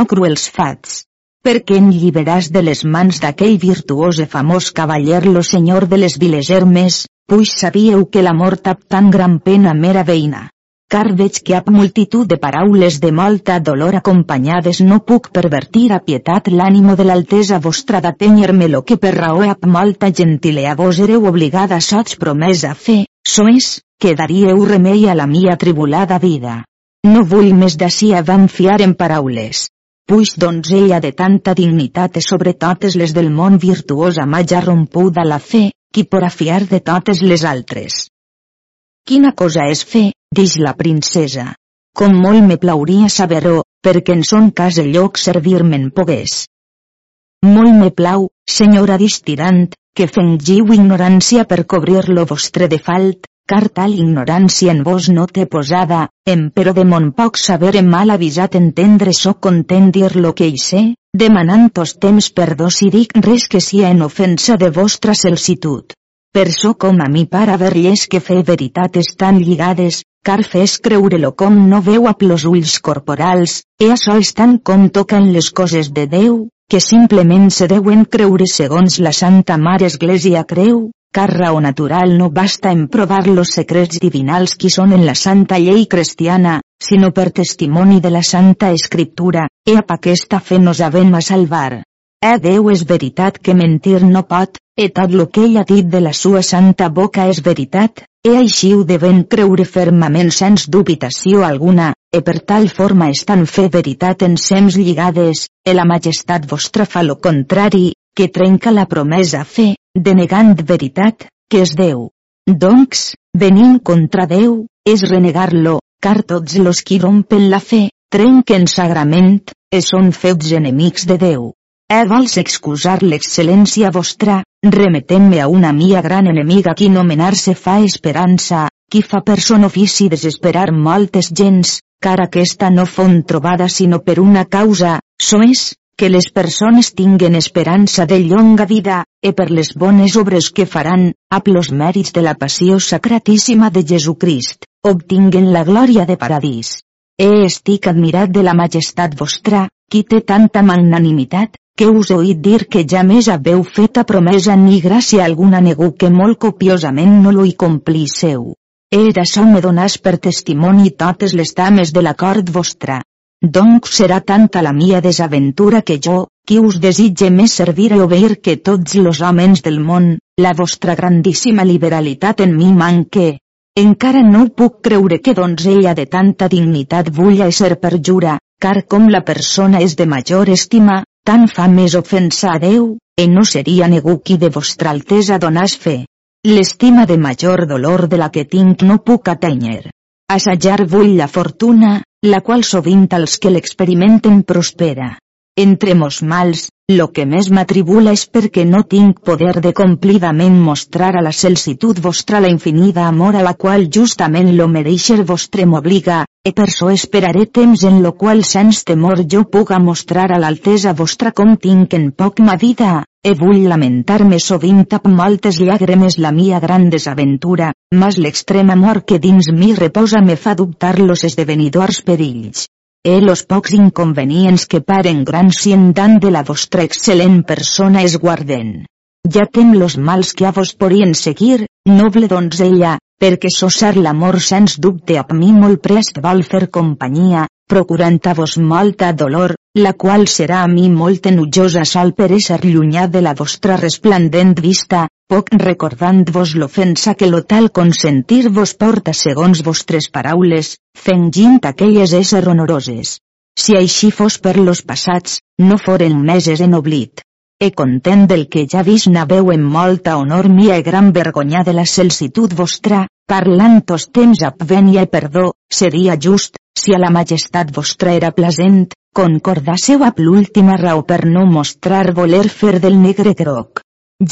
Oh cruels fats! Per què en lliberàs de les mans d'aquell virtuós i famós cavaller lo senyor de les viles hermes, puix sabíeu que la mort ap tan gran pena mera veïna car veig que ap multitud de paraules de molta dolor acompanyades no puc pervertir a pietat l'ànimo de l'altesa vostra d'atènyer-me lo que per raó ap molta gentilea vos ereu obligada sots promesa fer, so és, que daríeu remei a la mia tribulada vida. No vull més d'ací avant fiar en paraules. Puix donzella de tanta dignitat e sobre totes les del món virtuosa ja rompuda la fe, qui por fiar de totes les altres. Quina cosa és fer, dix la princesa. Com molt me plauria saber-ho, perquè en son cas el lloc servir-me'n pogués. Molt me plau, senyora distirant, que fengiu ignorància per cobrir-lo vostre de falt, car tal ignorància en vos no té posada, em però de mon poc saber em mal avisat entendre so content dir lo que hi sé, demanant tos temps perdó si dic res que sia en ofensa de vostra celsitud. Per so com a mi para verlles que fe veritat estan lligades, car fes creure-lo com no veu a plos ulls corporals, e això estan com toquen les coses de Déu, que simplement se deuen creure segons la Santa Mare Església creu, car raó natural no basta en provar los secrets divinals qui són en la santa llei cristiana, sinó per testimoni de la Santa Escriptura, e ap aquesta fe nos havem a salvar. Eh Déu és veritat que mentir no pot, e tot lo que ell ha dit de la sua santa boca és veritat, e així ho devem creure fermament sens dubitació alguna, e per tal forma estan fe veritat en sems lligades, e la majestat vostra fa lo contrari, que trenca la promesa fe, denegant veritat, que és Déu. Doncs, venint contra Déu, és renegar-lo, car tots los qui rompen la fe, trenquen sagrament, e són fets enemics de Déu. Eh vols excusar l'excel·lència vostra, remetent-me a una mia gran enemiga qui nomenar-se fa esperança, qui fa per son ofici desesperar moltes gens, car aquesta no fon trobada sinó per una causa, so és, que les persones tinguen esperança de llonga vida, e per les bones obres que faran, a plos mèrits de la passió sacratíssima de Jesucrist, obtinguen la glòria de paradís. E estic admirat de la majestat vostra, qui té tanta magnanimitat, que us he oït dir que ja més haveu feta promesa ni gràcia alguna negu que molt copiosament no lo hi complísseu. Era això me donàs per testimoni totes les dames de l'acord vostra. Doncs serà tanta la mia desaventura que jo, qui us desitge més servir i obeir que tots los homes del món, la vostra grandíssima liberalitat en mi manque. Encara no puc creure que donzella de tanta dignitat vulla ser perjura, car com la persona és de major estima, Tan fa més ofensa a Déu, e no seria negu qui de vostra altesa donàs fe. L'estima de major dolor de la que tinc no puc atènyer. Assajar vull la fortuna, la qual sovint als que l'experimenten prospera. Entre mos mals, lo que més m'atribula és perquè no tinc poder de complidament mostrar a la celsitud vostra la infinida amor a la qual justament lo mereixer vostre m'obliga, e per so esperaré temps en lo qual sens temor jo puga mostrar a l'altesa vostra com tinc en poc ma vida, e vull lamentar-me sovint amb moltes llàgrimes la mia gran desaventura, mas l'extrem amor que dins mi reposa me fa dubtar los esdevenidors perills e los pocs inconvenients que paren en tant de la vostra excel·lent persona es guarden. Ja tem los mals que a vos podien seguir, noble donzella, perquè sosar l'amor sens dubte a mi molt prest vol fer companyia, procurant a vos molta dolor, la qual serà a mi molt enutjosa sol per ésser llunyà de la vostra resplendent vista, poc recordant-vos l'ofensa que lo tal consentir-vos porta segons vostres paraules, fengint aquelles ésser honoroses. Si així fos per los passats, no foren meses en oblit. E content del que ja vist naveu en molta honor mia e gran vergonya de la celsitud vostra, parlant tos temps venia i perdó, seria just, si a la majestat vostra era plasent, concordasseu amb l'última raó per no mostrar voler fer del negre groc.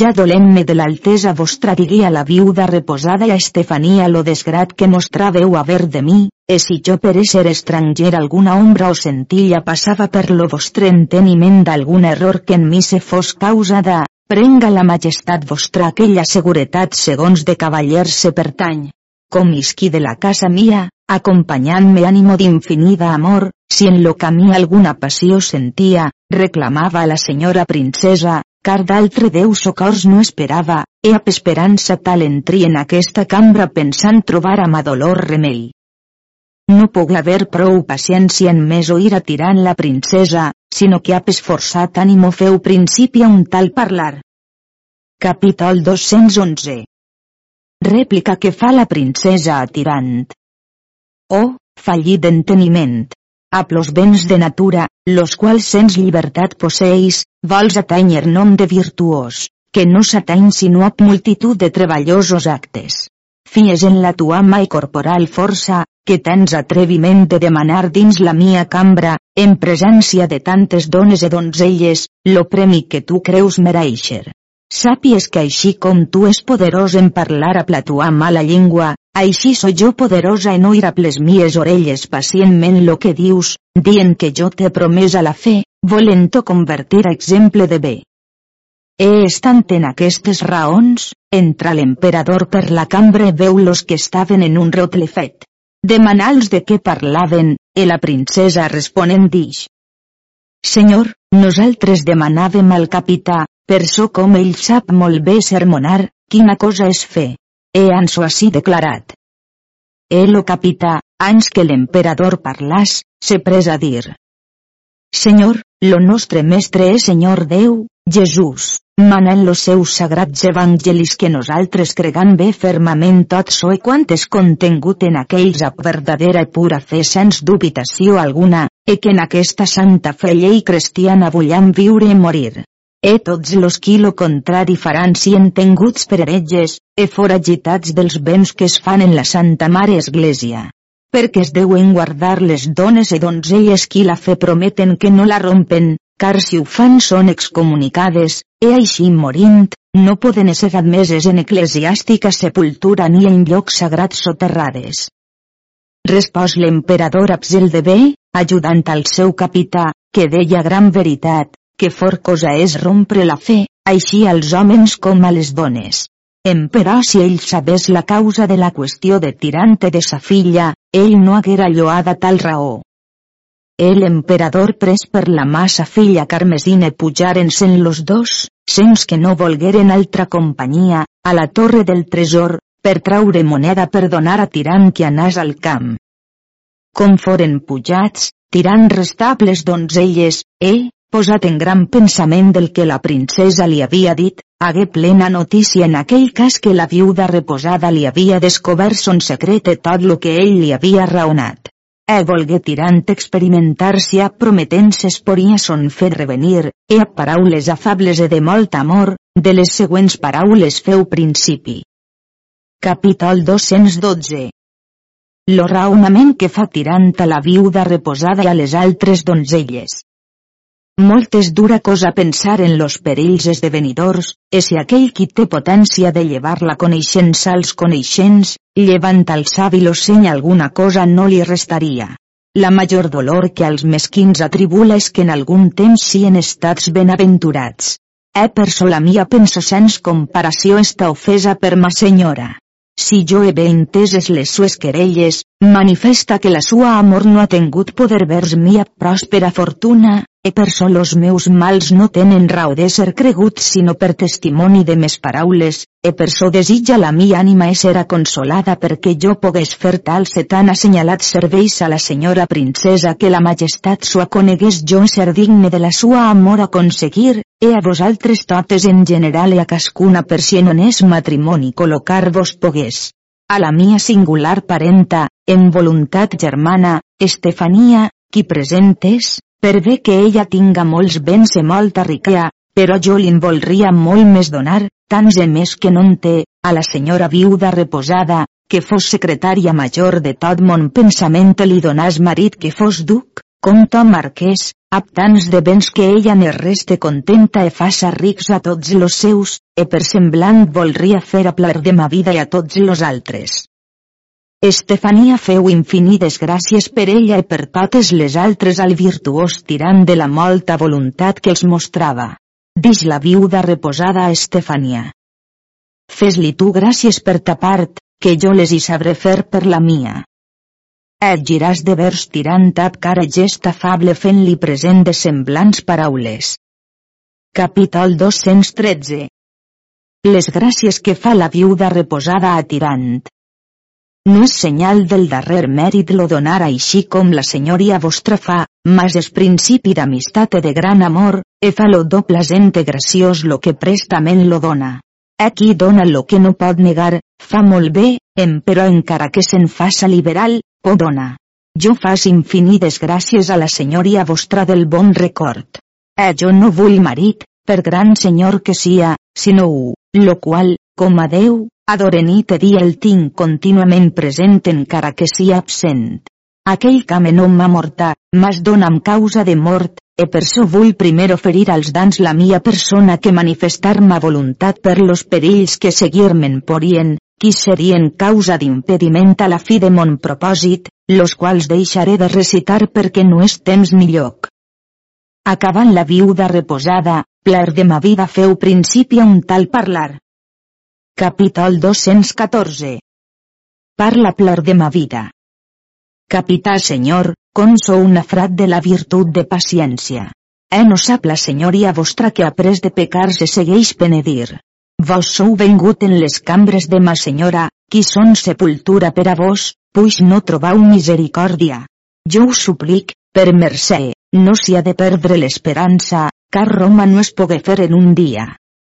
Ja dolent-me de l'altesa vostra digui a la viuda reposada i a Estefania lo desgrat que mostràveu haver de mi, e si jo per ser estranger alguna ombra o sentilla passava per lo vostre enteniment d'algun error que en mi se fos causada, prenga la majestat vostra aquella seguretat segons de cavaller se pertany. Com isqui de la casa mia, acompanyant-me ànimo d'infinida amor, si en lo camí alguna passió sentia, reclamava la senyora princesa, car d'altre Déu socors no esperava, e ap esperança tal entri en aquesta cambra pensant trobar a ma dolor remei. No puc haver prou paciència en més oir a tirant la princesa, sinó que ap esforçat ànimo feu principi a un tal parlar. Capítol 211 Rèplica que fa la princesa a tirant. Oh, fallit d'enteniment! a los béns de natura, los quals sens llibertat posseïs, vols atanyer nom de virtuós, que no s'atany sinó a multitud de treballosos actes. Fies en la tua mà i corporal força, que tens atreviment de demanar dins la mia cambra, en presència de tantes dones e donzelles, lo premi que tu creus mereixer. Sàpies que així com tu és poderós en parlar a la tua mala llengua, així so jo poderosa en oir a les mies orelles pacientment lo que dius, dient que jo t'he promès a la fe, volent-ho convertir a exemple de bé. E estant en aquestes raons, entra l'emperador per la cambra i veu los que estaven en un rotle fet. Demanals de què parlaven, e la princesa responent dix. Senyor, nosaltres demanàvem al capità, per so com ell sap molt bé sermonar, quina cosa és fer. He anso així declarat. Elo capità, anys que l'emperador parlàs, se pres a dir. Senyor, lo nostre mestre és Senyor Déu, Jesús, mana en los seus sagrats evangelis que nosaltres cregam bé fermament tot so i quantes contengut en aquells a verdadera i pura fe sens dubitació alguna, e que en aquesta santa fe llei cristiana vollam viure i morir. E tots los qui lo contrari faran si entenguts per heretges, e foragitats dels béns que es fan en la Santa Mare Església. Perquè es deuen guardar les dones e donzelles qui la fe prometen que no la rompen, car si ho fan són excomunicades, e així morint, no poden ser admeses en eclesiàstica sepultura ni en llocs sagrats soterrades. Respòs l'emperador Absel de B, ajudant al seu capità, que deia gran veritat, que for cosa és rompre la fe, així als homes com a les dones. Emperò si ell sabés la causa de la qüestió de tirante de sa filla, ell no haguera lloada tal raó. El emperador pres per la massa filla carmesina pujaren-se'n los dos, sens que no volgueren altra companyia, a la torre del tresor, per traure moneda per donar a tirant que anàs al camp. Com foren pujats, tirant restables donzelles, eh, posat en gran pensament del que la princesa li havia dit, hagué plena notícia en aquell cas que la viuda reposada li havia descobert son secret i tot lo que ell li havia raonat. E volgué tirant experimentar si a prometent s'esporia son fet revenir, e a paraules afables e de molt amor, de les següents paraules feu principi. Capítol 212 Lo raonament que fa tirant a la viuda reposada i a les altres donzelles. Molt és dura cosa pensar en los perills esdevenidors, e si aquell qui té potència de llevar la coneixença als coneixents, llevant al savi l'oceny alguna cosa no li restaria. La major dolor que als mesquins atribula és que en algun temps sien estats benaventurats. E per sola mia penso sens comparació esta ofesa per ma senyora. Si jo he ben enteses les sues querelles, manifesta que la sua amor no ha tingut poder vers mia pròspera fortuna, e per sol los meus mals no tenen raó de ser creguts sinó per testimoni de mes paraules, e per so desitja la mi ànima serà consolada perquè jo pogués fer tal se tan assenyalat serveis a la senyora princesa que la majestat sua conegués jo ser digne de la sua amor aconseguir, e a vosaltres totes en general e a cascuna per si en honest matrimoni col·locar-vos pogués. A la mia singular parenta, en voluntat germana, Estefania, qui presentes, per bé que ella tinga molts béns i molta riquea, però jo li'n voldria molt més donar, tants e més que no en té, a la senyora viuda reposada, que fos secretària major de tot mon pensament li donàs marit que fos duc, comte marquès, ab tants de béns que ella ne reste contenta e faça rics a tots los seus, e per semblant voldria fer a plaer de ma vida i a tots los altres. Estefania feu infinides gràcies per ella i per totes les altres al virtuós tirant de la molta voluntat que els mostrava. Dix la viuda reposada a Estefania. Fes-li tu gràcies per ta part, que jo les hi sabré fer per la mia. Et giràs de vers tirant ab cara gest afable fent-li present de semblants paraules. Capítol 213 Les gràcies que fa la viuda reposada a Tirant. No és senyal del darrer mèrit lo donar així com la senyoria vostra fa, mas és principi d'amistat de gran amor, e fa lo do plasente graciós lo que prestament lo dona. Aquí dona lo que no pot negar, fa molt bé, em però encara que se'n faça liberal, po dona. Jo fas infinides gràcies a la senyoria vostra del bon record. Eh jo no vull marit, per gran senyor que sia, sinó u, lo qual, com a Déu, Adore nit i dia el tinc contínuament present encara que sia absent. Aquell came no m'ha morta, mas dona'm causa de mort, e per so vull primer oferir als dans la mia persona que manifestar ma voluntat per los perills que seguir-me'n porien, qui serien causa d'impediment a la fi de mon propòsit, los quals deixaré de recitar perquè no és temps ni lloc. Acabant la viuda reposada, pler de ma vida feu principi a un tal parlar, Capítol 214 Parla plor de ma vida. Capità senyor, com sou una frat de la virtut de paciència. Eh no sap la senyoria vostra que après de pecar se segueix penedir. Vos sou vengut en les cambres de ma senyora, qui són sepultura per a vos, puix no trobau misericòrdia. Jo us suplic, per mercè, no s'hi ha de perdre l'esperança, car Roma no es pogué fer en un dia.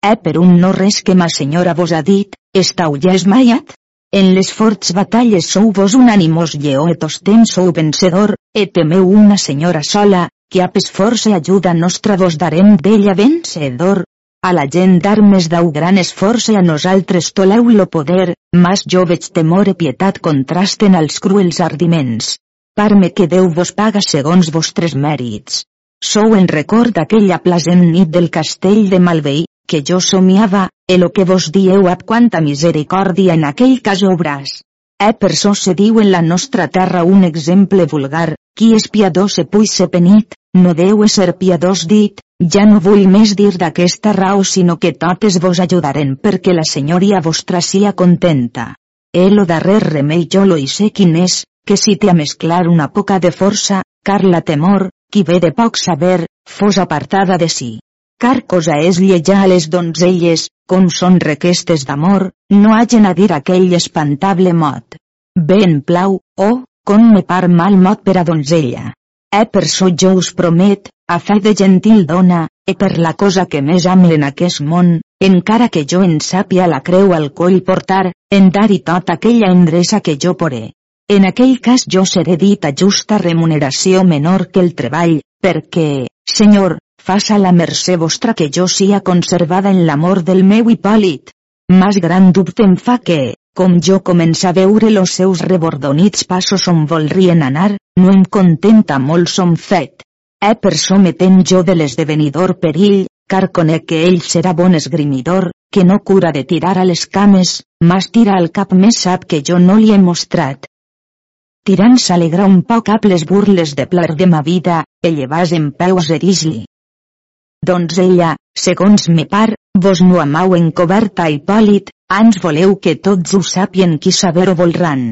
Eh per un no res que ma senyora vos ha dit, estau ja esmaiat? En les forts batalles sou vos un animós lleó et ostem sou vencedor, et temeu una senyora sola, que a pes força ajuda nostra vos darem d'ella vencedor. A la gent d'armes dau gran esforç i a nosaltres toleu lo poder, mas jo veig temor i pietat contrasten als cruels ardiments. Parme que Déu vos paga segons vostres mèrits. Sou en record d'aquella plasent nit del castell de Malveí, que jo somiava, e lo que vos dieu ab quanta misericòrdia en aquell cas obràs. Eh per so se diu en la nostra terra un exemple vulgar, qui és piadós se puix se penit, no deu ser piadós dit, ja no vull més dir d'aquesta raó sinó que totes vos ajudaren perquè la senyoria vostra sia contenta. E lo darrer remei jo lo hi sé quin és, que si te a mesclar una poca de força, car la temor, qui ve de poc saber, fos apartada de si car cosa és llejar a les donzelles, com són requestes d'amor, no hagen a dir aquell espantable mot. Ben plau, oh, com me par mal mot per a donzella. Eh per so jo us promet, a fe de gentil dona, e per la cosa que més ame en aquest món, encara que jo en sàpia la creu al coll portar, en dar-hi tot aquella endreça que jo poré. En aquell cas jo seré dit a justa remuneració menor que el treball, perquè, senyor, faça la mercè vostra que jo sia conservada en l'amor del meu Hipòlit. Mas gran dubte em fa que, com jo comença a veure los seus rebordonits passos on volrien anar, no em contenta molt som fet. E per so metent jo de l'esdevenidor perill, car conec que ell serà bon esgrimidor, que no cura de tirar a les cames, mas tira al cap més sap que jo no li he mostrat. Tirant s'alegra un poc amb les burles de plar de ma vida, ell vas en peus e dis-li. Doncs ella, segons me par, vos no amau encoberta Hipòlit, ans voleu que tots ho sàpien qui saber-ho volran.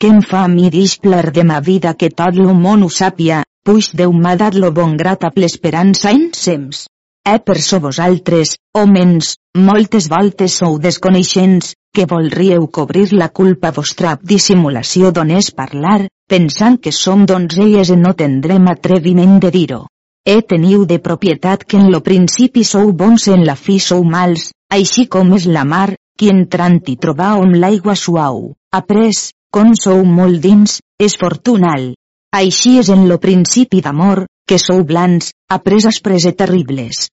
Què em fa a mi plar de ma vida que tot lo món ho sàpia, puix Déu m'ha dat lo bon grat amb l'esperança en sems. E per so vosaltres, homens, moltes voltes sou desconeixents, que volríeu cobrir la culpa vostra dissimulació d'on parlar, pensant que som donzelles i no tendrem atreviment de dir-ho. E teniu de propietat que en lo principi sou bons en la fi sou mals, així com és la mar, qui entrant hi troba on l'aigua suau, après, com sou molt dins, és fortunal. Així és en lo principi d'amor, que sou blans, après aspres i terribles.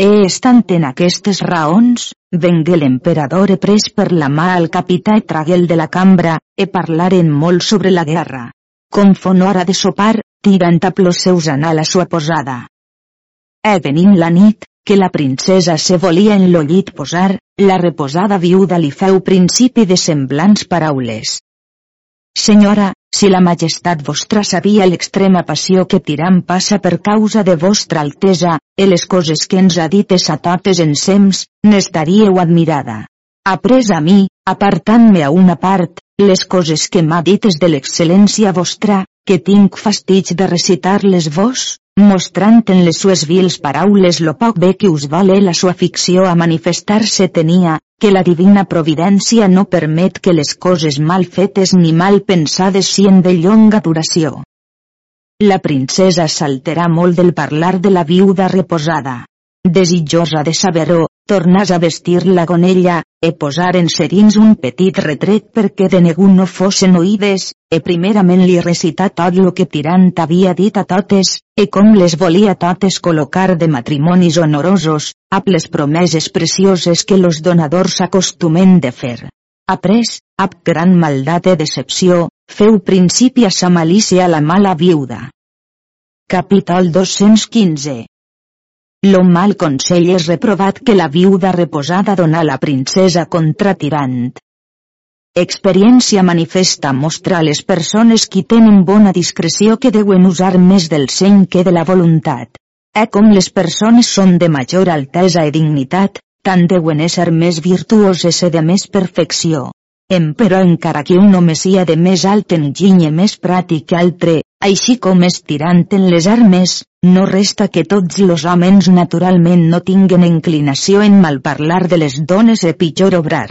E estant en aquestes raons, vengué l'emperador e pres per la mà al capità e traguel de la cambra, e parlaren molt sobre la guerra. Com fon hora de sopar, tirant a plos seus anar a la sua posada. E venint la nit, que la princesa se volia en lo llit posar, la reposada viuda li feu principi de semblants paraules. Senyora, si la majestat vostra sabia l'extrema passió que tiram passa per causa de vostra altesa, e les coses que ens ha dit a totes ensems, n'estaríeu admirada. Après a mi, apartant-me a una part, les coses que m'ha dit és de l'excel·lència vostra, que tinc fastig de recitar-les vos, mostrant en les sues vils paraules lo poc bé que us vale la sua ficció a manifestar-se tenia, que la divina providència no permet que les coses mal fetes ni mal pensades sien de llonga duració. La princesa s'alterà molt del parlar de la viuda reposada. Desitjosa de saber-ho, tornàs a vestir la gonella, e posar en serins un petit retret perquè de negu no fossin oïdes, e primerament li recitar tot lo que Tirant havia dit a totes, e com les volia totes col·locar de matrimonis honorosos, amb les promeses precioses que los donadors acostumen de fer. Après, amb gran maldat e decepció, feu principi a sa malícia la mala viuda. Capítol 215 Lo mal consell és reprovat que la viuda reposada dona la princesa contra tirant. Experiència manifesta mostra a les persones qui tenen bona discreció que deuen usar més del seny que de la voluntat. E com les persones són de major altesa i dignitat, tant deuen ésser més virtuoses i de més perfecció. Em però encara que un home sia de més alt enginy i més pràctic que altre, així com estirant en les armes, no resta que tots los homes naturalment no tinguen inclinació en malparlar de les dones e pitjor obrar.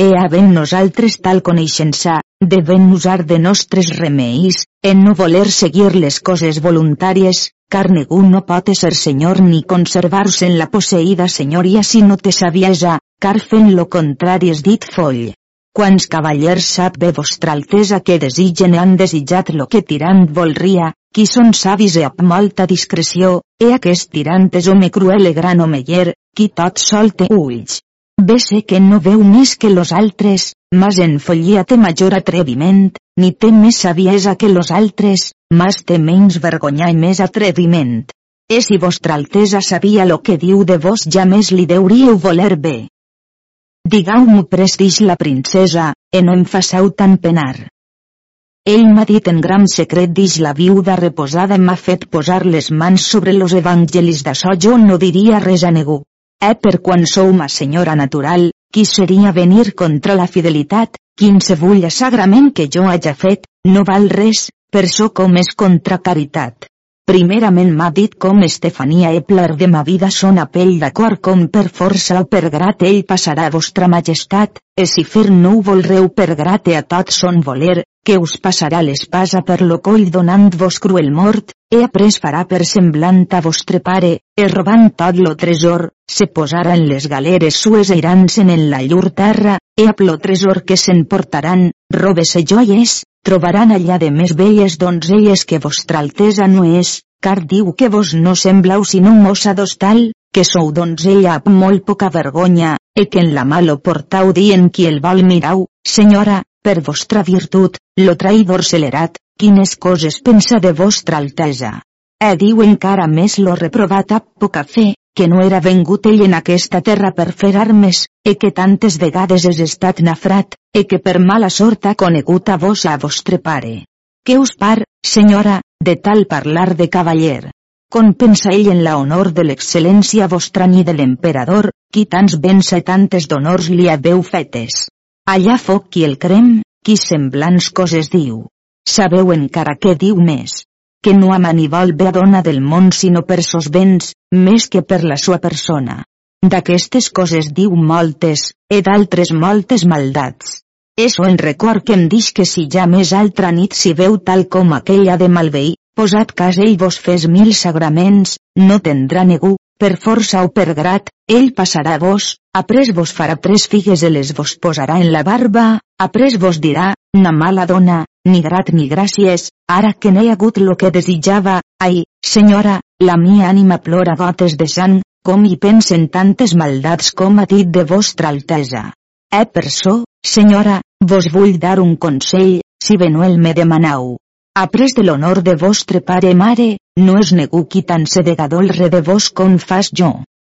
E havent nosaltres tal coneixença, devem usar de nostres remeis, en no voler seguir les coses voluntàries, car ningú no pot ser senyor ni conservar-se en la posseïda senyoria si no té saviesa, car fent lo contrari és dit foll. Quants cavallers sap bé vostra altesa que desitgen han desitjat lo que tirant volria, qui són savis e amb molta discreció, e aquest tirant és home cruel e gran homeller, qui tot sol té ulls. Sé que no veu més que los altres, mas en follia té major atreviment, ni té més saviesa que los altres, mas té menys vergonya i més atreviment. E si vostra altesa sabia lo que diu de vos ja més li deuríeu voler bé. Digau-m'ho pres dix la princesa, e no em fasseu tan penar. Ell m'ha dit en gran secret dix la viuda reposada m'ha fet posar les mans sobre los evangelis d'açò jo no diria res a ningú. Eh per quan sou ma senyora natural, qui seria venir contra la fidelitat, quin se vull sagrament que jo haja fet, no val res, per so com és contra caritat. Primerament m'ha dit com Estefania Epler de ma vida són a pell d'acord com per força o per grat ell passarà a vostra majestat, e si fer no ho volreu per grat e a tot son voler, que us passarà l'espasa per lo coll donant-vos cruel mort, e après farà per semblant a vostre pare, e robant tot lo tresor, se posarà en les galeres sues e iran-se'n en la llur terra, e a lo tresor que se'n portaran, robes e joies, trobaran allà de més belles donzelles que vostra altesa no és, car diu que vos no semblau sinó mossa d'hostal, que sou donzella amb molt poca vergonya, e que en la mà lo portau dient qui el vol mirau, senyora, per vostra virtut, lo traïdor celerat, quines coses pensa de vostra altesa. E diu encara més lo reprovat a poca fe, que no era vengut ell en aquesta terra per fer armes, e que tantes vegades és estat nafrat, e que per mala sort ha conegut a vos a vostre pare. Què us par, senyora, de tal parlar de cavaller? Com pensa ell en la honor de l'excel·lència vostra ni de l'emperador, qui tants béns i tantes d'honors li haveu fetes? Allà foc qui el crem, qui semblants coses diu. Sabeu encara què diu més? Que no ama ni bé a dona del món sinó per sos béns, més que per la sua persona. D'aquestes coses diu moltes, e d'altres moltes maldats. Eso en record que em dix que si ja més altra nit si veu tal com aquella de malveí, posat cas ell vos fes mil sagraments, no tendrà negu, per força o per grat, ell passarà vos, après vos farà tres figues i les vos posarà en la barba, après vos dirà, na mala dona, ni grat ni gràcies, ara que n'he hagut lo que desitjava, ai, senyora, la mia ànima plora gotes de sang, com hi pensen tantes maldats com a dit de vostra altesa. Eh per so, senyora, vos vull dar un consell, si venuel me demanau. Après de l'honor de vostre pare mare, no es negu qui tan se de gadolre de vos com fas jo.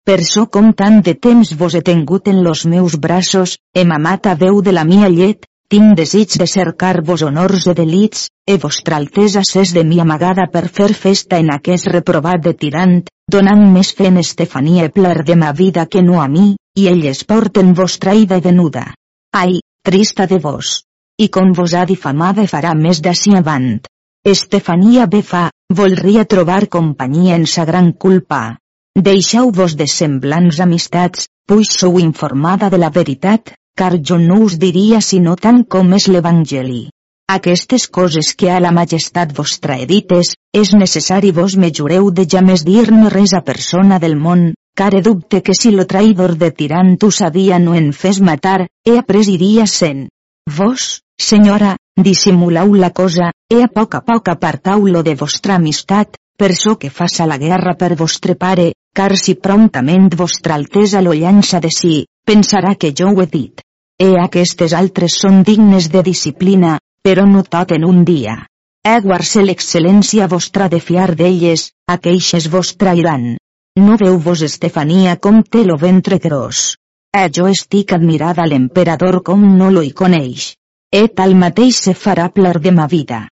Per so com tant de temps vos he tingut en los meus braços, he mamat a veu de la mia llet, tinc desig de cercar-vos honors e delits, e vostra altesa s'és de mi amagada per fer festa en aquest reprovat de tirant, donant més fe en Estefania e plar de ma vida que no a mi, i elles porten vostra ida venuda. Ai, trista de vos! I com vos ha difamada farà més d'ací avant. Estefania bé fa, volria trobar companyia en sa gran culpa. Deixeu-vos de semblants amistats, puix sou informada de la veritat, car jo no us diria sinó tant com és l'Evangeli. Aquestes coses que a la majestat vostra edites, és necessari vos me jureu de més dir-ne res a persona del món, car he dubte que si lo traïdor de tirant tu sabia no en fes matar, he après iria sent. Vos, senyora, dissimuleu la cosa, e a poc a poc apartau-lo de vostra amistat, per so que faça la guerra per vostre pare, car si promptament vostra altesa lo llança de si, pensarà que jo ho he dit. E aquestes altres són dignes de disciplina, però no tot en un dia. Eguar-se l'excel·lència vostra de fiar d'elles, aqueixes vos trairan. No veu vos Estefania com té lo ventre gros. E jo estic admirada l'emperador com no lo hi coneix. E tal mateix se farà plar de ma vida.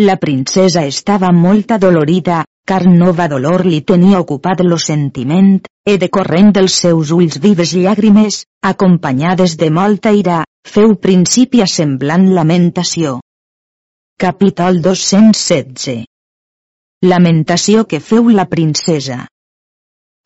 La princesa estava molt adolorida, car nova dolor li tenia ocupat lo sentiment, e decorrent dels seus ulls vives llàgrimes, acompanyades de molta ira, feu principi a semblant lamentació. Capítol 216 Lamentació que feu la princesa.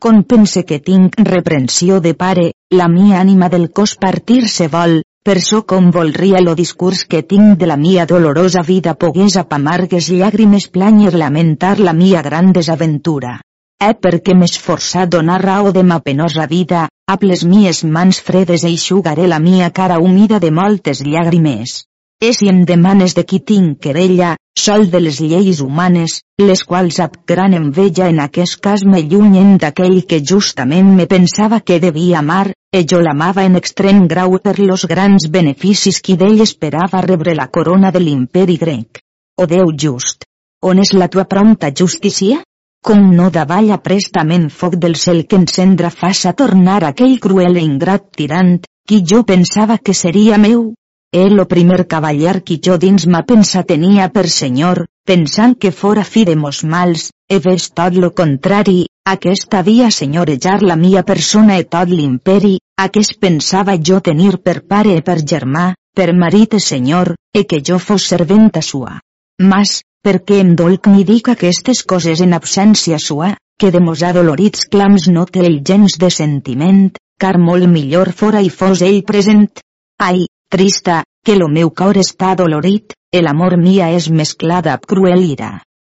Con pense que tinc reprensió de pare, la mia ànima del cos partir-se vol, per so com volria lo discurs que tinc de la mia dolorosa vida pogués apamargues llàgrimes planyer lamentar la mia gran desaventura. Eh perquè m'esforçar donar raó de ma penosa vida, amb les mies mans fredes eixugaré la mia cara humida de moltes llàgrimes. És si em demanes de qui tinc querella, sol de les lleis humanes, les quals ab gran enveja en aquest cas me llunyen d'aquell que justament me pensava que devia amar, e jo l'amava en extrem grau per los grans beneficis qui d'ell esperava rebre la corona de l'imperi grec. O Déu just! On és la tua prompta justícia? Com no davalla prestament foc del cel que encendra faça tornar aquell cruel e ingrat tirant, qui jo pensava que seria meu, el lo primer cavaller qui jo dins ma pensa tenia per senyor, pensant que fora fi de mos mals, he vist tot lo contrari, aquest havia senyorejar la mia persona e tot l'imperi, aquest pensava jo tenir per pare e per germà, per marit e senyor, e que jo fos serventa sua. Mas, perquè em dolc ni dic aquestes coses en absència sua, que de mos adolorits clams no té el gens de sentiment, car molt millor fora i fos ell present. Ai, trista, que lo meu cor està dolorit, el amor mia és mesclada amb cruel ira.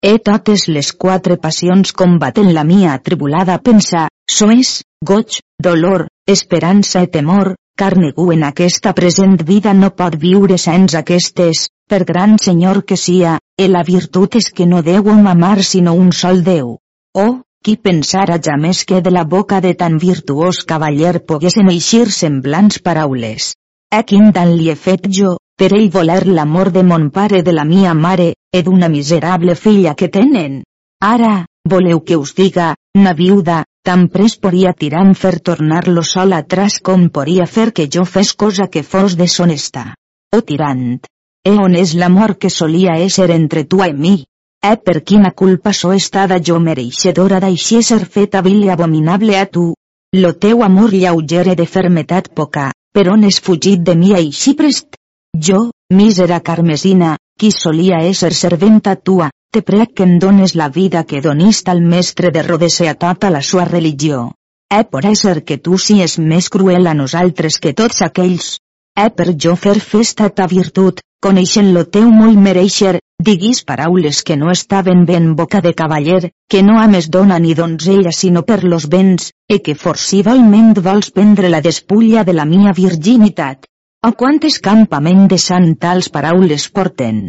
E totes les quatre passions combaten la mia atribulada pensa, soes, goig, dolor, esperança i temor, car ningú en aquesta present vida no pot viure sense aquestes, per gran senyor que sia, e la virtut és que no deu un amar sinó un sol Déu. Oh, qui pensara ja més que de la boca de tan virtuós cavaller poguessin eixir semblants paraules. A quin tant li he fet jo, per ell voler l'amor de mon pare de la mia mare, e d'una miserable filla que tenen? Ara, voleu que us diga, na viuda, tan pres poria tirant fer tornar-lo sol atrás com poria fer que jo fes cosa que fos deshonesta. O oh, tirant! E on és l'amor que solia ésser entre tu i mi? Eh per quina culpa so estada jo mereixedora d'així ser feta vil i abominable a tu? Lo teu amor lleugere de fermetat poca, per on és fugit de mi així prest? Jo, mísera carmesina, qui solia ésser serventa tua, te prec que em dones la vida que donist al mestre de Rodes a tota la sua religió. Eh per ésser que tu sies més cruel a nosaltres que tots aquells. Eh per jo fer festa ta virtut, coneixent lo teu molt mereixer, diguis paraules que no estaven ben boca de cavaller, que no ames dona ni donzella sinó per los béns, e que forcivalment vols prendre la despulla de la mia virginitat. O quantes campament de sant tals paraules porten.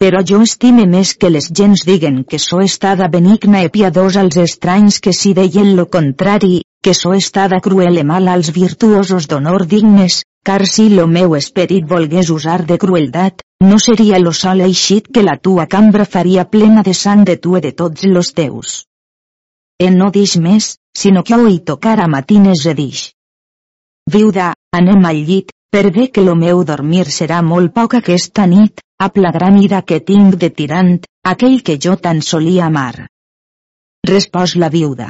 Però jo estime més que les gens diguen que so estada benigna i piadós als estranys que si deien lo contrari, que so estada cruel i mal als virtuosos d'honor dignes, car si lo meu esperit volgués usar de crueldat, no seria lo sol eixit que la tua cambra faria plena de sang de tu i de tots los teus. E no dix més, sinó que ho tocar a matines e dix. Viuda, anem al llit, per bé que lo meu dormir serà molt poc aquesta nit, amb la gran ira que tinc de tirant, aquell que jo tan solia amar. Respòs la viuda.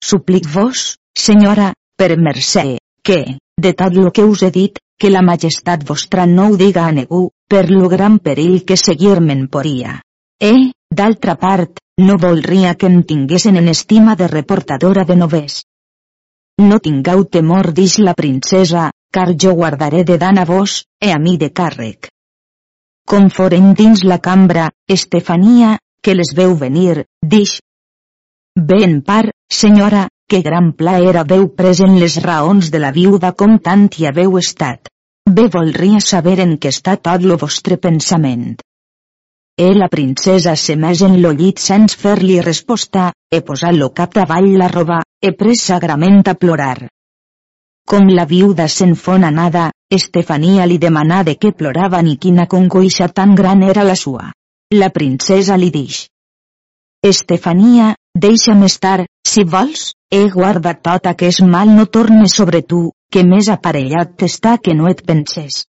Suplic vos, senyora, per mercè, que, de tot lo que us he dit, que la majestat vostra no ho diga a negu, per lo gran perill que seguir-me'n poria. Eh, d'altra part, no voldria que em tinguessin en estima de reportadora de noves. No tingueu temor dix la princesa, car jo guardaré de dan a vos, e a mi de càrrec. Com foren dins la cambra, Estefania, que les veu venir, dix. Bé en part, senyora, que gran pla era veu present les raons de la viuda com tant hi haveu estat. Bé voldria saber en què està tot lo vostre pensament. E la princesa se més en lo llit sense fer-li resposta, e posar lo cap davall la roba, e pres sagrament a plorar. Com la viuda se'n fon anada, Estefania li demanà de què plorava ni quina congoixa tan gran era la sua. La princesa li dix. Estefania, deixa'm estar, si vols, he guardat tot aquest mal no torne sobre tu, que més aparellat t'està que no et penses.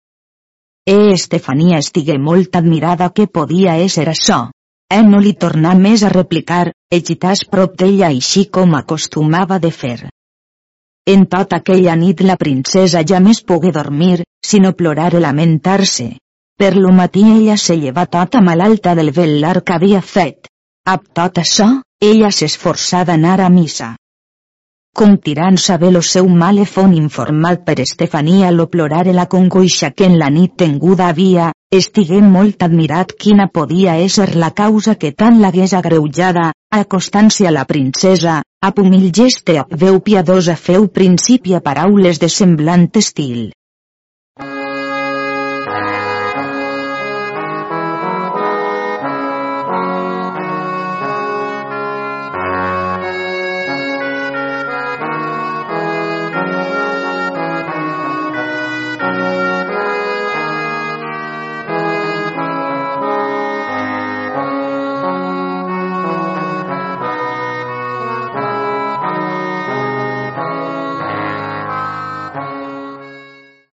E Estefania estigué molt admirada que podia ésser això. E no li tornà més a replicar, egitàs prop d'ella així com acostumava de fer. En tota aquella nit la princesa ja més pogué dormir, sinó plorar i lamentar-se. Per lo matí ella se lleva tota malalta del velar que havia fet. Ab tot això, ella s'esforçà d'anar a missa. Com tirant saber lo seu mal e fon informat per Estefania lo plorar e la congoixa que en la nit tenguda havia, estigué molt admirat quina podia ésser la causa que tant l'hagués agreujada, acostant-se a la princesa, a humil geste a veu piadosa feu principi a paraules de semblant estil.